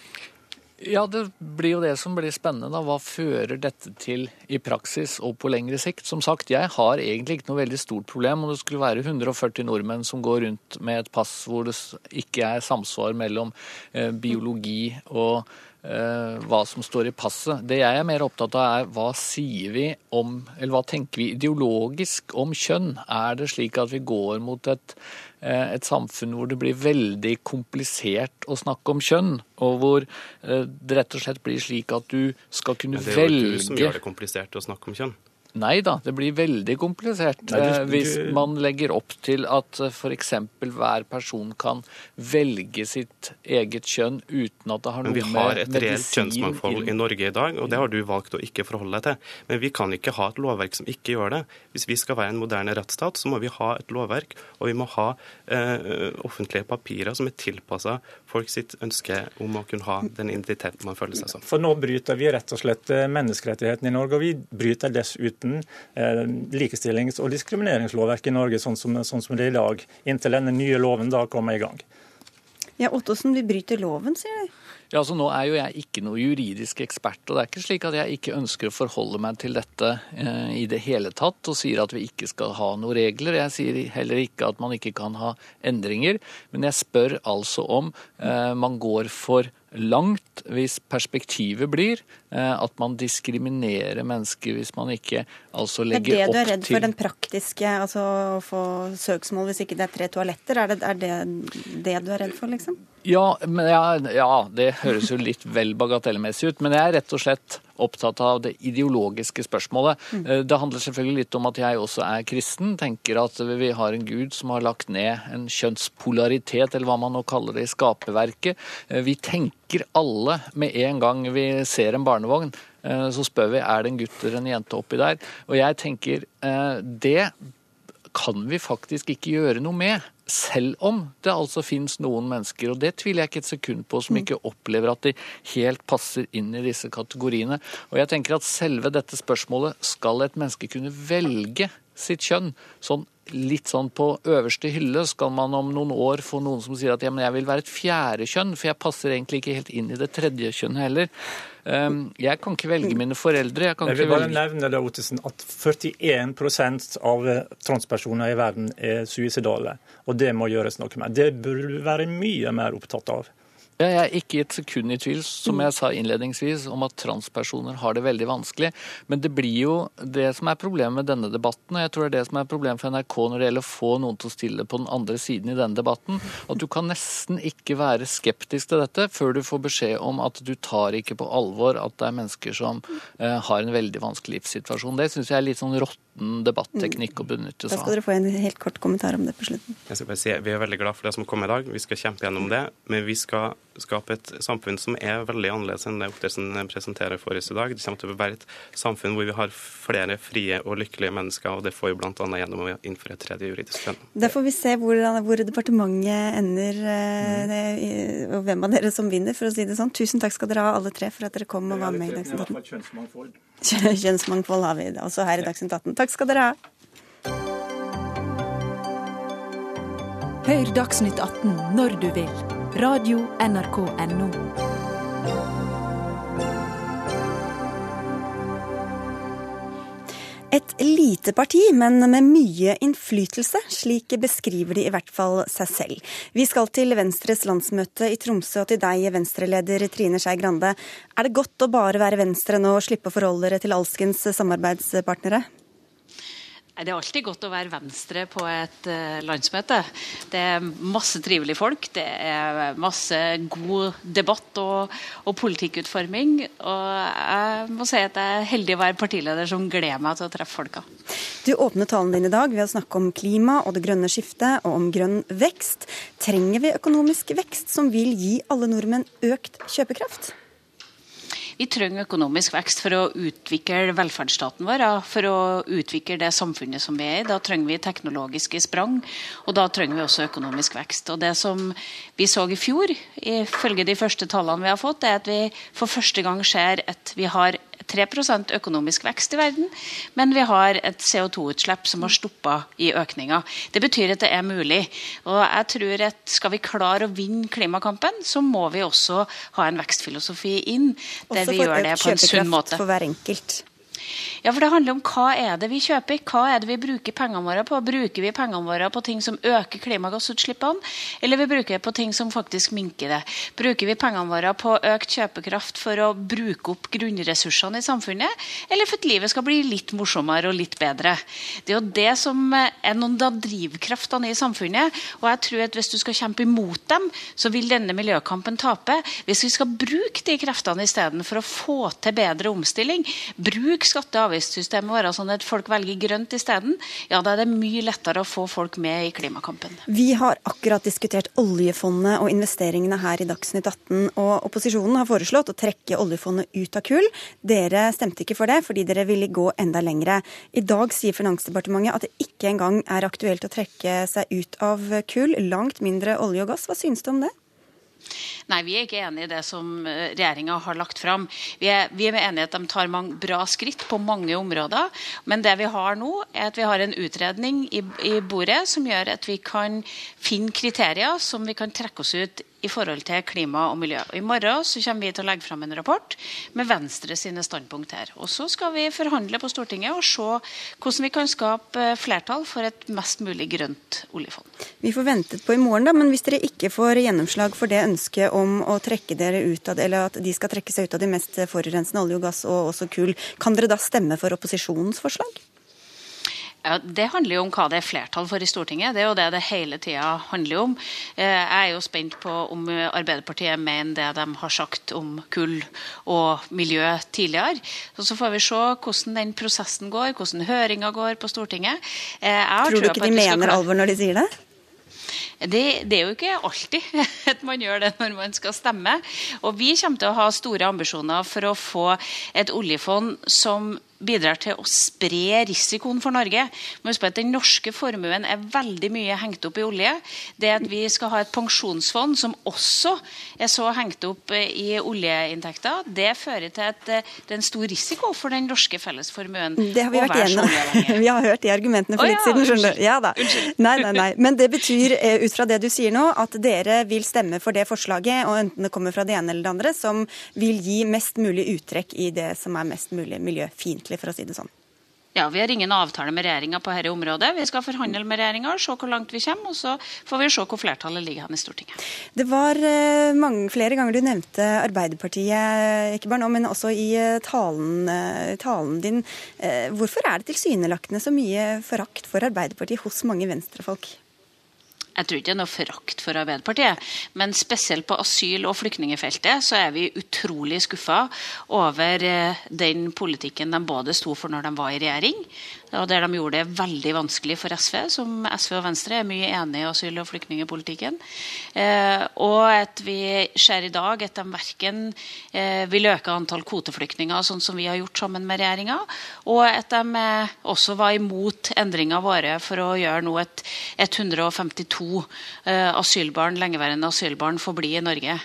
Ja, det blir jo det som blir spennende. da. Hva fører dette til i praksis og på lengre sikt? Som sagt, jeg har egentlig ikke noe veldig stort problem om det skulle være 140 nordmenn som går rundt med et pass hvor det ikke er samsvar mellom eh, biologi og Eh, hva som står i passet. Det jeg er mer opptatt av, er hva sier vi om, eller hva tenker vi ideologisk om kjønn? Er det slik at vi går mot et, eh, et samfunn hvor det blir veldig komplisert å snakke om kjønn? Og hvor eh, det rett og slett blir slik at du skal kunne velge Det er jo du som gjør det komplisert å snakke om kjønn. Nei da, det blir veldig komplisert Nei, du, hvis man legger opp til at eh, f.eks. hver person kan velge sitt eget kjønn uten at det har noe med medisin Men vi har et reelt kjønnsmangfold i Norge i dag, og det har du valgt å ikke forholde deg til. Men vi kan ikke ha et lovverk som ikke gjør det. Hvis vi skal være en moderne rettsstat, så må vi ha et lovverk, og vi må ha eh, offentlige papirer som er tilpassa folk sitt ønske om å kunne ha den identiteten man føler seg som. For nå bryter vi rett og slett eh, menneskerettighetene i Norge, og vi bryter dessuten eh, likestillings- og diskrimineringslovverket i Norge sånn som, sånn som det er i dag, inntil denne nye loven da kommer i gang. Ja, Ottosen, vi bryter loven, sier de. Ja, altså Nå er jo jeg ikke noe juridisk ekspert, og det er ikke slik at jeg ikke ønsker å forholde meg til dette eh, i det hele tatt, og sier at vi ikke skal ha noen regler. Jeg sier heller ikke at man ikke kan ha endringer, men jeg spør altså om eh, man går for langt hvis perspektivet blir eh, at man diskriminerer mennesker hvis man ikke altså legger opp til Det er det du er redd for, den praktiske, altså å få søksmål hvis ikke det er tre toaletter? Er det er det, det du er redd for, liksom? Ja, ja, ja, det høres jo litt vel bagatellmessig ut. Men jeg er rett og slett opptatt av det ideologiske spørsmålet. Mm. Eh, det handler selvfølgelig litt om at jeg også er kristen. Tenker at vi har en gud som har lagt ned en kjønnspolaritet, eller hva man nå kaller det, i skaperverket. Eh, vi tenker alle med en gang vi ser en barnevogn. Eh, så spør vi er det en gutt eller en jente oppi der. Og jeg tenker det kan vi faktisk ikke gjøre noe med. Selv om det altså finnes noen mennesker, og det tviler jeg ikke et sekund på, som mm. ikke opplever at de helt passer inn i disse kategoriene. Og jeg tenker at selve dette spørsmålet, skal et menneske kunne velge sitt kjønn? Sånn litt sånn på øverste hylle skal man om noen år få noen som sier at ja, men jeg vil være et fjerde kjønn, for jeg passer egentlig ikke helt inn i det tredje kjønnet heller. Ehm, jeg kan ikke velge mine foreldre. Jeg, jeg vil bare velge... nevne det, Ottesen, at 41% av transpersoner i verden er suicidale. Og det må gjøres noe med. Det burde du være mye mer opptatt av. Jeg er ikke et sekund i tvil, som jeg sa innledningsvis, om at transpersoner har det veldig vanskelig. Men det blir jo det som er problemet med denne debatten, og jeg tror det er det som er problemet for NRK når det gjelder å få noen til å stille på den andre siden i denne debatten, at du kan nesten ikke være skeptisk til dette før du får beskjed om at du tar ikke på alvor at det er mennesker som eh, har en veldig vanskelig livssituasjon. Det syns jeg er litt sånn rått råtten debatteknikk å benytte seg av. Da skal dere få en helt kort kommentar om det på slutten. Jeg skal bare si, Vi er veldig glad for det som kom i dag. Vi skal kjempe gjennom det. Men vi skal skape et samfunn som er veldig annerledes enn det Oppdalsen presenterer for oss i dag. Det kommer til å være et samfunn hvor vi har flere frie og lykkelige mennesker, og det får vi bl.a. gjennom å innføre et tredje juridisk kjønn. Da får vi se hvor, hvor departementet ender, mm. og hvem av dere som vinner, for å si det sånn. Tusen takk skal dere ha alle tre for at dere kom og var med i Dagsnytt 18. Kjønnsmangfold har vi også her i Dagsnytt 18. Takk skal dere ha. Hør Dagsnytt 18 når du vil. Radio NRK NO. Et lite parti, men med mye innflytelse. Slik beskriver de i hvert fall seg selv. Vi skal til Venstres landsmøte i Tromsø og til deg, Venstre-leder Trine Skei Grande. Er det godt å bare være Venstre nå og slippe å forholde dere til alskens samarbeidspartnere? Det er alltid godt å være Venstre på et uh, landsmøte. Det er masse trivelige folk. Det er masse god debatt og, og, politikkutforming. Og jeg må si at jeg er heldig å være partileder som gleder meg til å treffe folka. Du åpner talen din i dag ved å snakke om klima og det grønne skiftet, og om grønn vekst. Trenger vi økonomisk vekst som vil gi alle nordmenn økt kjøpekraft? Vi trenger økonomisk vekst for å utvikle velferdsstaten vår, for å utvikle det samfunnet som vi er i. Da trenger vi teknologiske sprang, og da trenger vi også økonomisk vekst. Og Det som vi så i fjor, ifølge de første tallene vi har fått, er at vi for første gang ser at vi har 3% økonomisk vekst i verden, men vi har et CO2-utslipp som har stoppa i økninga. Det betyr at det er mulig. Og jeg tror at Skal vi klare å vinne klimakampen, så må vi også ha en vekstfilosofi inn, der vi gjør det på en sunn måte. Også for hver enkelt. Ja, for det handler om hva er det vi kjøper, hva er det vi bruker pengene våre på. Bruker vi pengene våre på ting som øker klimagassutslippene, eller vi bruker det på ting som faktisk minker det? Bruker vi pengene våre på økt kjøpekraft for å bruke opp grunnressursene i samfunnet, eller for at livet skal bli litt morsommere og litt bedre? Det er jo det som er noen av drivkraftene i samfunnet, og jeg tror at hvis du skal kjempe imot dem, så vil denne miljøkampen tape. Hvis vi skal bruke de kreftene istedenfor å få til bedre omstilling, bruk skatte- og avgiftssystemet vårt sånn at folk velger grønt isteden, ja, da er det mye lettere å få folk med i klimakampen. Vi har akkurat diskutert oljefondet og investeringene her i Dagsnytt 18. Og opposisjonen har foreslått å trekke oljefondet ut av kull. Dere stemte ikke for det, fordi dere ville gå enda lengre. I dag sier Finansdepartementet at det ikke engang er aktuelt å trekke seg ut av kull. Langt mindre olje og gass. Hva synes du om det? Nei, vi er ikke enig i det som eh, regjeringa har lagt fram. Vi er, vi er enige i at de tar mange bra skritt på mange områder. Men det vi har nå, er at vi har en utredning i, i bordet som gjør at vi kan finne kriterier som vi kan trekke oss ut i forhold til klima og miljø. Og I morgen så kommer vi til å legge fram en rapport med Venstre sine standpunkt her. Og Så skal vi forhandle på Stortinget og se hvordan vi kan skape flertall for et mest mulig grønt oljefond. Vi får ventet på i morgen, da, men hvis dere ikke får gjennomslag for det ønsket om å trekke dere ut av det, eller at de skal trekke seg ut av de mest forurensende olje og gass og også kull, kan dere da stemme for opposisjonens forslag? Ja, Det handler jo om hva det er flertall for i Stortinget. Det er jo det det hele tida handler om. Eh, jeg er jo spent på om Arbeiderpartiet mener det de har sagt om kull og miljø tidligere. Så får vi se hvordan den prosessen går, hvordan høringa går på Stortinget. Eh, Tror du ikke de mener alvor når de sier det? Det, det, er jo ikke alltid at man gjør det når man skal stemme. Og vi kommer til å ha store ambisjoner for å få et oljefond som bidrar til å spre risikoen for Norge. Men husk på at Den norske formuen er veldig mye hengt opp i olje. Det at vi skal ha et pensjonsfond som også er så hengt opp i oljeinntekter, det fører til at det er en stor risiko for den norske fellesformuen. Det har vi vært igjennom. vi har hørt de argumentene for oh, litt siden. skjønner du. Ja da. Nei, nei, nei. Men det betyr, eh, ut fra det du sier nå, at dere vil stemme for det forslaget, og enten det kommer fra det ene eller det andre, som vil gi mest mulig uttrekk i det som er mest mulig miljøfiendtlig vanskelig, for å si det sånn. Ja, Vi har ingen avtale med regjeringa på dette området. Vi skal forhandle med regjeringa og se hvor langt vi kommer. Og så får vi se hvor flertallet ligger hen i Stortinget. Det var eh, mange, flere ganger du nevnte Arbeiderpartiet, ikke bare nå, men også i eh, talen, eh, talen din. Hvorfor er det tilsynelatende så mye forakt for Arbeiderpartiet hos mange venstrefolk? Jeg tror ikke det er noe forakt for Arbeiderpartiet, men spesielt på asyl- og flyktningefeltet så er vi utrolig skuffa over eh, den politikken de både sto for når de var i regjering, og der de gjorde det veldig vanskelig for SV, som SV og Venstre er mye enig i asyl- og flyktningpolitikken. Eh, og at vi ser i dag at de verken eh, vil øke antall kvoteflyktninger, sånn som vi har gjort sammen med regjeringa, og at de eh, også var imot endringa våre for å gjøre nå at 152 eh, asylbarn, lengeværende asylbarn får bli i Norge.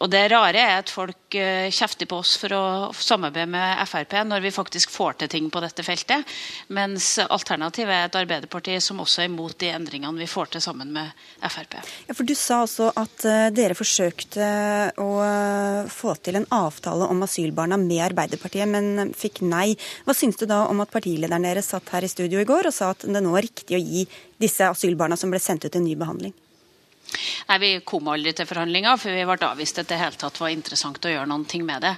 Eh, og det rare er at folk uh, kjefter på oss for å samarbeide med Frp når vi faktisk får til ting på dette feltet, mens alternativet er et Arbeiderparti som også er imot de endringene vi får til sammen med Frp. Ja, for Du sa også at uh, dere forsøkte å uh, få til en avtale om asylbarna med Arbeiderpartiet, men fikk nei. Hva syns du da om at partilederen deres satt her i studio i går og sa at det nå er riktig å gi disse asylbarna som ble sendt ut, en ny behandling? Nei, Vi kom aldri til forhandlinger, for vi ble avvist at det hele tatt var interessant å gjøre noe med det.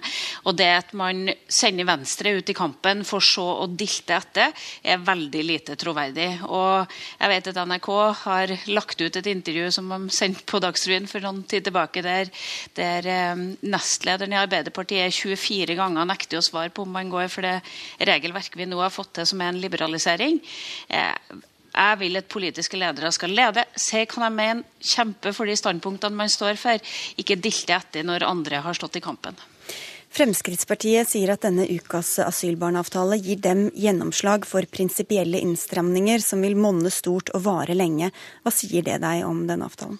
Og det at man sender Venstre ut i kampen for så å dilte etter, er veldig lite troverdig. Og jeg vet at NRK har lagt ut et intervju som de sendte på Dagsrevyen for noen tid tilbake, der, der eh, nestlederen i Arbeiderpartiet 24 ganger nekter å svare på om man går for det regelverket vi nå har fått til, som er en liberalisering. Eh, jeg vil at politiske ledere skal lede, se hva de mener, kjempe for de standpunktene man står for, ikke dilte etter når andre har stått i kampen. Fremskrittspartiet sier at denne ukas asylbarnavtale gir dem gjennomslag for prinsipielle innstramninger som vil monne stort og vare lenge. Hva sier det deg om denne avtalen?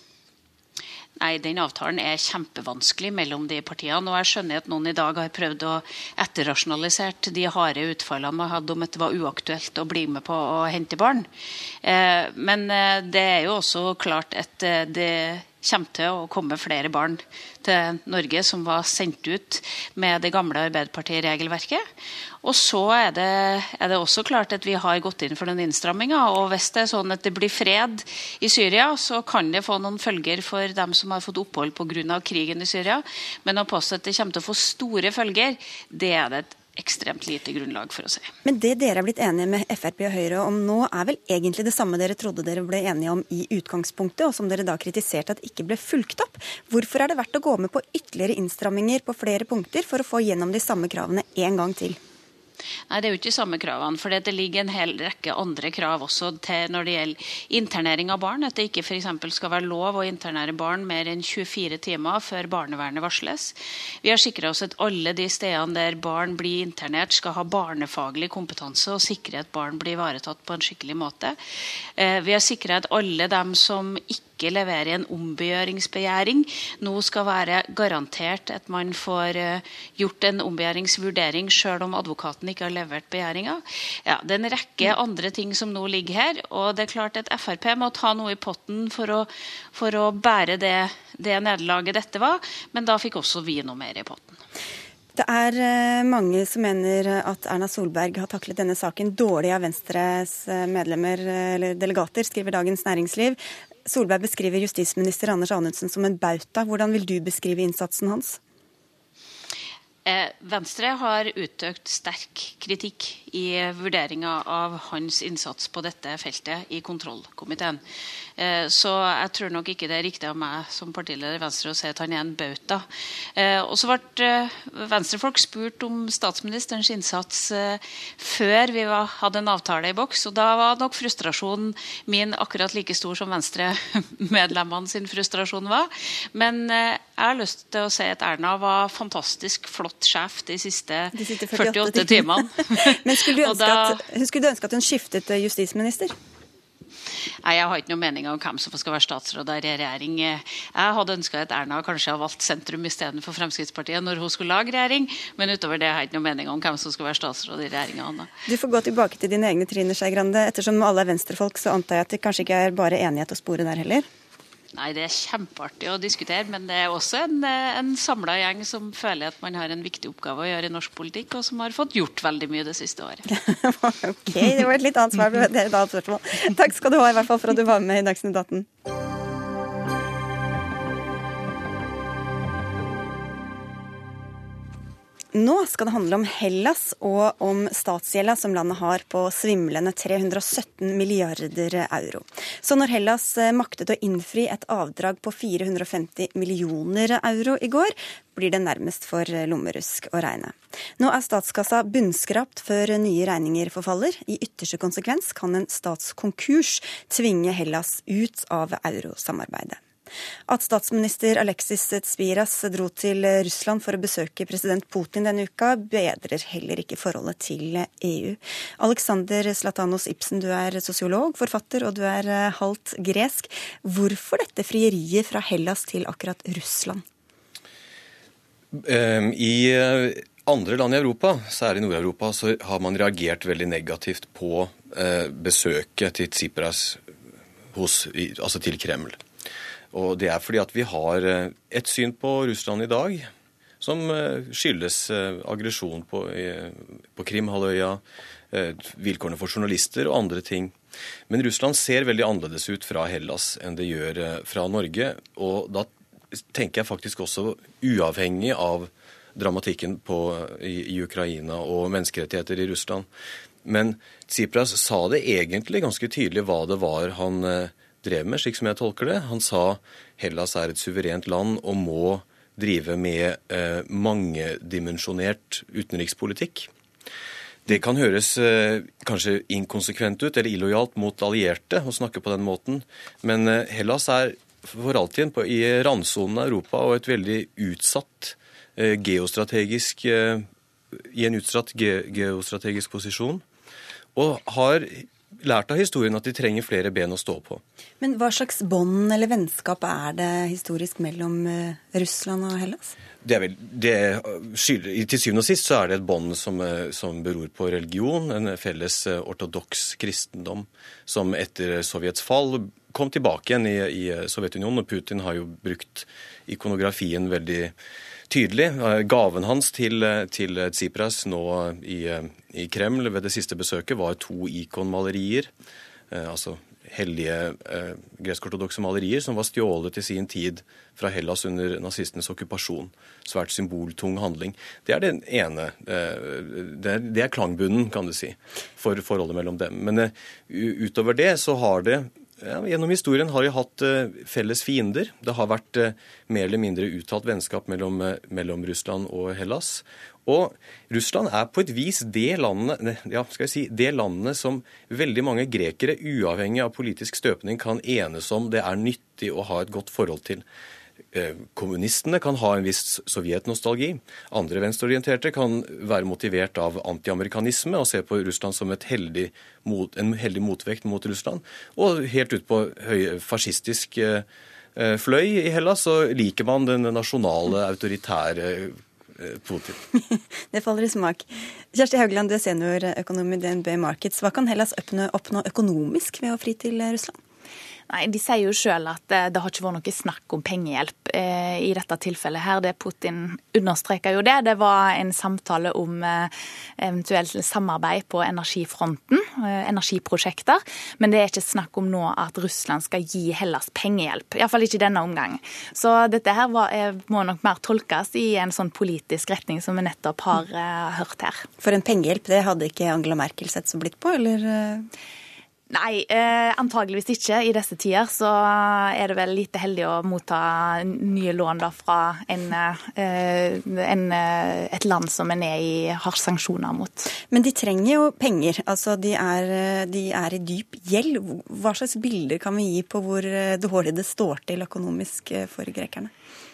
Nei, Den avtalen er kjempevanskelig mellom de partiene. og Jeg skjønner at noen i dag har prøvd å etterrasjonalisere de harde utfallene man hadde om at det var uaktuelt å bli med på å hente barn. Eh, men eh, det er jo også klart at eh, det kommer til å komme flere barn til Norge som var sendt ut med det gamle Arbeiderparti-regelverket. Og så er det, er det, også klart at vi har gått inn for den innstramminga. Og hvis det er sånn at det blir fred i Syria, så kan det få noen følger for dem som har fått opphold pga. krigen i Syria. Men å påstå at det kommer til å få store følger, det er det et ekstremt lite grunnlag for å si. Men det dere er blitt enige med Frp og Høyre om nå, er vel egentlig det samme dere trodde dere ble enige om i utgangspunktet, og som dere da kritiserte at ikke ble fulgt opp. Hvorfor er det verdt å gå med på ytterligere innstramminger på flere punkter for å få gjennom de samme kravene en gang til? Nei, det er jo ikke de samme kravene. For det ligger en hel rekke andre krav også når det gjelder internering av barn. At det ikke f.eks. skal være lov å internere barn mer enn 24 timer før barnevernet varsles. Vi har sikra oss at alle de stedene der barn blir internert, skal ha barnefaglig kompetanse og sikre at barn blir ivaretatt på en skikkelig måte. Eh, vi har sikra at alle dem som ikke ikke leverer en ombegjøringsbegjæring, nå skal være garantert at man får eh, gjort en ombegjæringsvurdering sjøl om advokaten ikke har levert begjæringa. Ja, det er en rekke andre ting som nå ligger her. Og det er klart at Frp må ta noe i potten for å, for å bære det, det nederlaget dette var, men da fikk også vi noe mer i potten. Det er eh, mange som mener at Erna Solberg har taklet denne saken dårlig av Venstres eh, medlemmer eller delegater, skriver Dagens Næringsliv. Solberg beskriver justisminister Anders Anundsen som en bauta. Hvordan vil du beskrive innsatsen hans? Eh, Venstre har uttøkt sterk kritikk i vurderinga av hans innsats på dette feltet i kontrollkomiteen. Eh, så jeg tror nok ikke det er riktig av meg som partileder i Venstre å si at han er en bauta. Eh, og så ble venstrefolk spurt om statsministerens innsats før vi hadde en avtale i boks, og da var nok frustrasjonen min akkurat like stor som Venstre-medlemmene sin frustrasjon var. Men jeg har lyst til å si at Erna var fantastisk flott sjef de siste, de siste 48, 48 timene. Men skulle du, da... at, skulle du, ønske at, hun skiftet eh, justisminister? Nei, Jeg har ikke noen mening om hvem som skal være statsråd i regjering. Jeg hadde ønska at Erna kanskje hadde valgt sentrum istedenfor Fremskrittspartiet når hun skulle lage regjering, men utover det har jeg ikke noen mening om hvem som skal være statsråd i regjeringa. Du får gå tilbake til dine egne Trine Skei Grande. Ettersom alle er venstrefolk, så antar jeg at det kanskje ikke er bare enighet å spore der heller? Nei, Det er kjempeartig å diskutere, men det er også en, eh, en samla gjeng som føler at man har en viktig oppgave å gjøre i norsk politikk, og som har fått gjort veldig mye det siste året. ok, det var et litt annet svar på et annet spørsmål. Takk skal du ha i hvert fall for at du var med i Dagsnytt 18. Nå skal det handle om Hellas og om statsgjelda som landet har på svimlende 317 milliarder euro. Så når Hellas eh, maktet å innfri et avdrag på 450 millioner euro i går, blir det nærmest for lommerusk å regne. Nå er statskassa bunnskrapt før nye regninger forfaller. I ytterste konsekvens kan en statskonkurs tvinge Hellas ut av eurosamarbeidet. At statsminister Alexis Tsviras dro til Russland for å besøke president Putin denne uka, bedrer heller ikke forholdet til EU. Alexander Zlatanos Ibsen, du er sosiolog, forfatter, og du er eh, halvt gresk. Hvorfor dette frieriet fra Hellas til akkurat Russland? Ehm, I eh, andre land i Europa, særlig Nord-Europa, så har man reagert veldig negativt på eh, besøket til Tsipras hos, altså til Kreml. Og det er fordi at vi har eh, et syn på Russland i dag som eh, skyldes eh, aggresjon på, på Krimhalvøya, vilkårene for journalister og andre ting. Men Russland ser veldig annerledes ut fra Hellas enn det gjør fra Norge. Og da tenker jeg faktisk også uavhengig av dramatikken på, i, i, Ukraina og menneskerettigheter i Russland. Men Tsipras sa det egentlig ganske tydelig hva det var han drev med, slik som jeg tolker det. Han sa Hellas er et suverent land og må drive med eh, mangedimensjonert utenrikspolitikk. Det kan høres eh, kanskje inkonsekvent ut eller illojalt mot allierte å snakke på den måten, men eh, Hellas er for alltid på, i randsonen av Europa og et veldig utsatt eh, geostrategisk eh, i en utsatt ge geostrategisk posisjon. Og har lært av historien at de trenger flere ben å stå på. Men hva slags bånd eller vennskap er det historisk mellom eh, Russland og Hellas? Det er vel, det, til syvende og sist så er det et bånd som, eh, som, beror på religion, en felles eh, ortodoks kristendom, som etter Sovjets fall kom tilbake igjen i, i Sovjetunionen. Og Putin har jo brukt ikonografien veldig tydelig. Gaven hans til, til Tsipras nå i, i, Kreml ved det siste besøket var to ikonmalerier. Eh, altså hellige eh, gresk-ortodokse malerier som var stjålet i sin tid fra Hellas under nazistenes okkupasjon. Svært symboltung handling. Det er den ene. Eh, det, er, det er klangbunnen, kan du si, for forholdet mellom dem. Men eh, utover det så har det ja, gjennom historien har vi hatt uh, felles fiender. Det har vært uh, mer eller mindre uttalt vennskap mellom, uh, mellom, Russland og Hellas. Og Russland er på et vis det landet, ja, si, det landet som veldig mange grekere, uavhengig av politisk støpning, kan enes om det er nyttig å ha et godt forhold til. Eh, kommunistene kan ha en viss sovjetnostalgi. Andre venstreorienterte kan være motivert av antiamerikanisme og se på Russland som heldig mot, en heldig motvekt mot Russland. Og helt ut på høy, fascistisk eh, eh, fløy i Hellas så liker man den nasjonale, autoritære Putin. det faller i smak. Kjersti Haugland, du er seniorøkonom i DNB Markets. Hva kan Hellas oppnå, oppnå økonomisk ved å fri til Russland? Nei, De sier jo selv at det, det har ikke vært noe snakk om pengehjelp eh, i dette tilfellet. her. Det Putin understreker jo det. Det var en samtale om eh, eventuelt samarbeid på energifronten, eh, energiprosjekter. Men det er ikke snakk om nå at Russland skal gi Hellas pengehjelp. Iallfall ikke i denne omgang. Så dette her var, eh, må nok mer tolkes i en sånn politisk retning som vi nettopp har eh, hørt her. For en pengehjelp, det hadde ikke Angela Merkel sett så blitt på, eller? Nei, eh, antageligvis ikke. I disse tider så er det vel lite heldig å motta nye lån da fra en, eh, en, eh, et land som en er i, har sanksjoner mot. Men de trenger jo penger. Altså, de er, de er i dyp gjeld. Hva slags bilder kan vi gi på hvor eh, dårlig det står til økonomisk eh, for grekerne?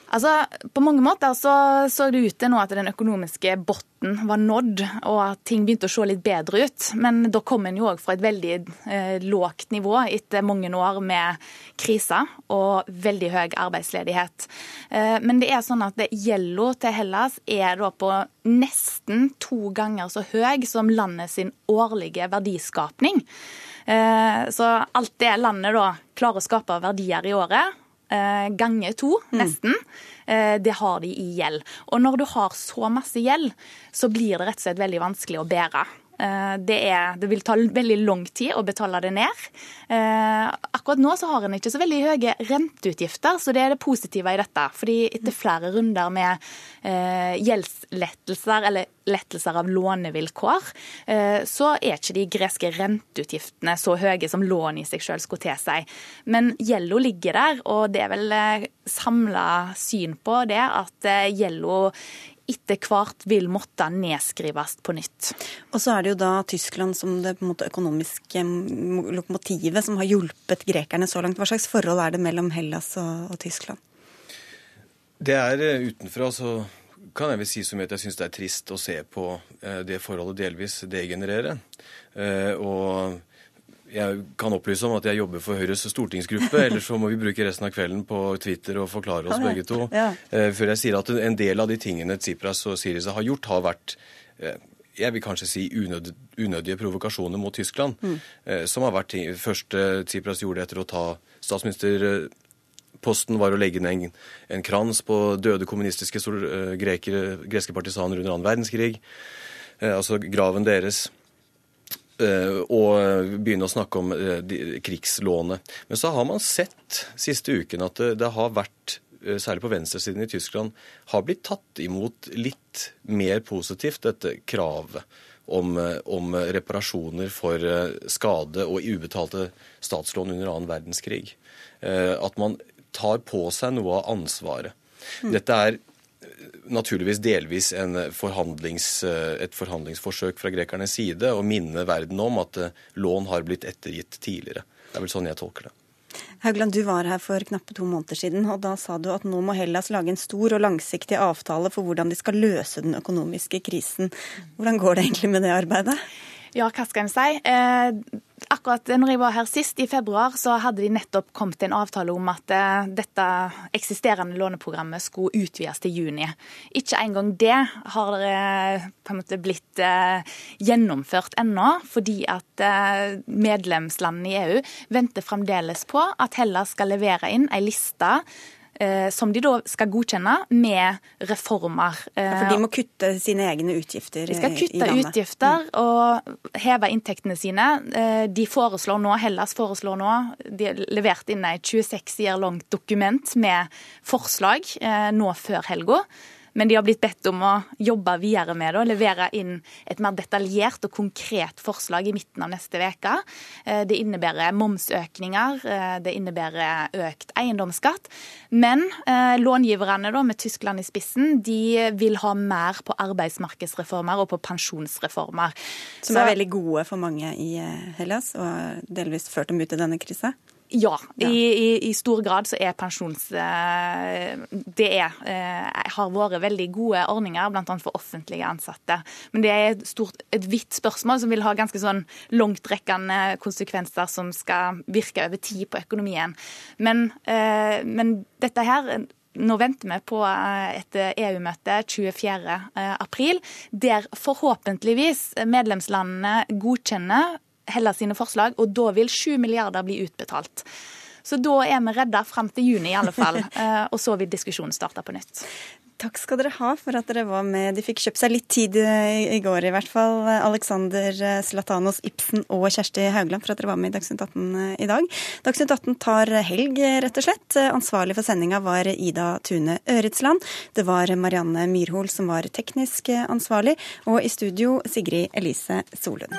Altså, På mange måter så, så det ut til nå at den økonomiske bunnen var nådd, og at ting begynte å se litt bedre ut. Men da kom en jo òg fra et veldig eh, lågt nivå etter mange år med kriser og veldig høy arbeidsledighet. Eh, men det er sånn at gjelda til Hellas er da på nesten to ganger så høy som landet sin årlige verdiskapning. Eh, så alt det landet da klarer å skape verdier i året, ganger to, mm. nesten. Mm. det har de i gjeld. Og når du har så masse gjeld, så blir det rett og slett veldig vanskelig å bære. Eh, det, er, det, vil ta veldig lang tid å betale det ned. Eh, akkurat nå så har en ikke så veldig høye renteutgifter, så det er det positive i dette. Fordi etter flere runder med eh, gjeldslettelser, eller lettelser av lånevilkår, så er ikke de greske renteutgiftene så høye som lån i seg selv skulle tilsi. Men gjelda ligger der, og det er vel samla syn på det at gjelda etter hvert vil måtte nedskrives på nytt. Og så er det jo da Tyskland som det økonomiske lokomotivet som har hjulpet grekerne så langt. Hva slags forhold er det mellom Hellas og, og Tyskland? Det er eh, utenfra så kan jeg vel si som at jeg syns det er trist å se på eh, det forholdet delvis det genererer. og jeg kan opplyse om at jeg jobber for Høyres stortingsgruppe. Ellers så må vi bruke resten av kvelden på Twitter og forklare oss begge to. Ja. Eh, før jeg sier at en del av de tingene Tsipras og Syriza har gjort, har vært eh, jeg vil kanskje si unød, unødige provokasjoner mot Tyskland. Mm. Eh, som har vært ting, første Tsipras gjorde etter å ta statsministerposten, var å legge ned en, en krans på døde kommunistiske greker, greske partisaner under annen verdenskrig. Altså graven deres. Eh, og begynne å snakke om eh, krigslånet. Men så har man sett siste uken at det, har vært, eh, særlig på venstresiden i Tyskland, har blitt tatt imot litt mer positivt, dette kravet om, om reparasjoner for skade og ubetalte statslån under annen verdenskrig. At man tar på seg noe av ansvaret. Mm. Dette er naturligvis delvis forhandlings, eh, et forhandlingsforsøk fra grekernes side å minne verden om at eh, lån har blitt ettergitt tidligere. Det er vel sånn jeg tolker det. Haugland, du var her for knappe to måneder siden, og da sa du at nå må Hellas lage en stor og langsiktig avtale for hvordan de skal løse den økonomiske krisen. Hvordan går det egentlig med det arbeidet? Ja, hva skal en si? Eh, akkurat når jeg var her sist, i februar, så hadde de nettopp kommet til en avtale om at eh, dette eksisterende låneprogrammet skulle utvides til juni. Ikke engang det har det på en måte blitt eh, gjennomført ennå, fordi at eh, medlemslandene i EU venter fremdeles på at Hellas skal levere inn ei liste Eh, som de da skal godkjenne med reformer. Ja, for de må kutte sine egne utgifter i landet? De skal kutte utgifter mm. og heve inntektene sine. Eh, de foreslår nå, Hellas foreslår nå, de har levert inn et 26 sider langt dokument med forslag eh, nå før helga. Men de har blitt bedt om å jobbe videre med det og levere inn et mer detaljert og konkret forslag i midten av neste uke. Eh, det innebærer momsøkninger, eh, det innebærer økt eiendomsskatt. Men eh, långiverne da, med Tyskland i spissen, de vil ha mer på arbeidsmarkedsreformer og på pensjonsreformer. Som er veldig gode for mange i Hellas, og delvis ført dem ut i denne krisa? Ja, i, i, i, stor grad så er pensjons... Det er, har vært veldig gode ordninger, bl.a. for offentlige ansatte. Men det er et, stort, et vidt spørsmål som vil ha ganske sånn langtrekkende konsekvenser som skal virke over tid på økonomien. Men, men dette her nå venter vi på et EU-møte 24.4, der forhåpentligvis medlemslandene godkjenner Hellas sine forslag, og da vil 7 milliarder bli utbetalt. Så da er vi redda fram til juni i alle fall, eh, og så vil diskusjonen starte på nytt. Takk skal dere ha for at dere var med. De fikk kjøpt seg litt tid i går i hvert fall. Alexander Zlatanos Ibsen og Kjersti Haugland for at dere var med i Dagsnytt 18 i dag. Dagsnytt 18 tar helg, rett og slett. Ansvarlig for sendinga var Ida Tune Øretsland. Det var Marianne Myrhol som var teknisk ansvarlig, og i studio Sigrid Elise Solund.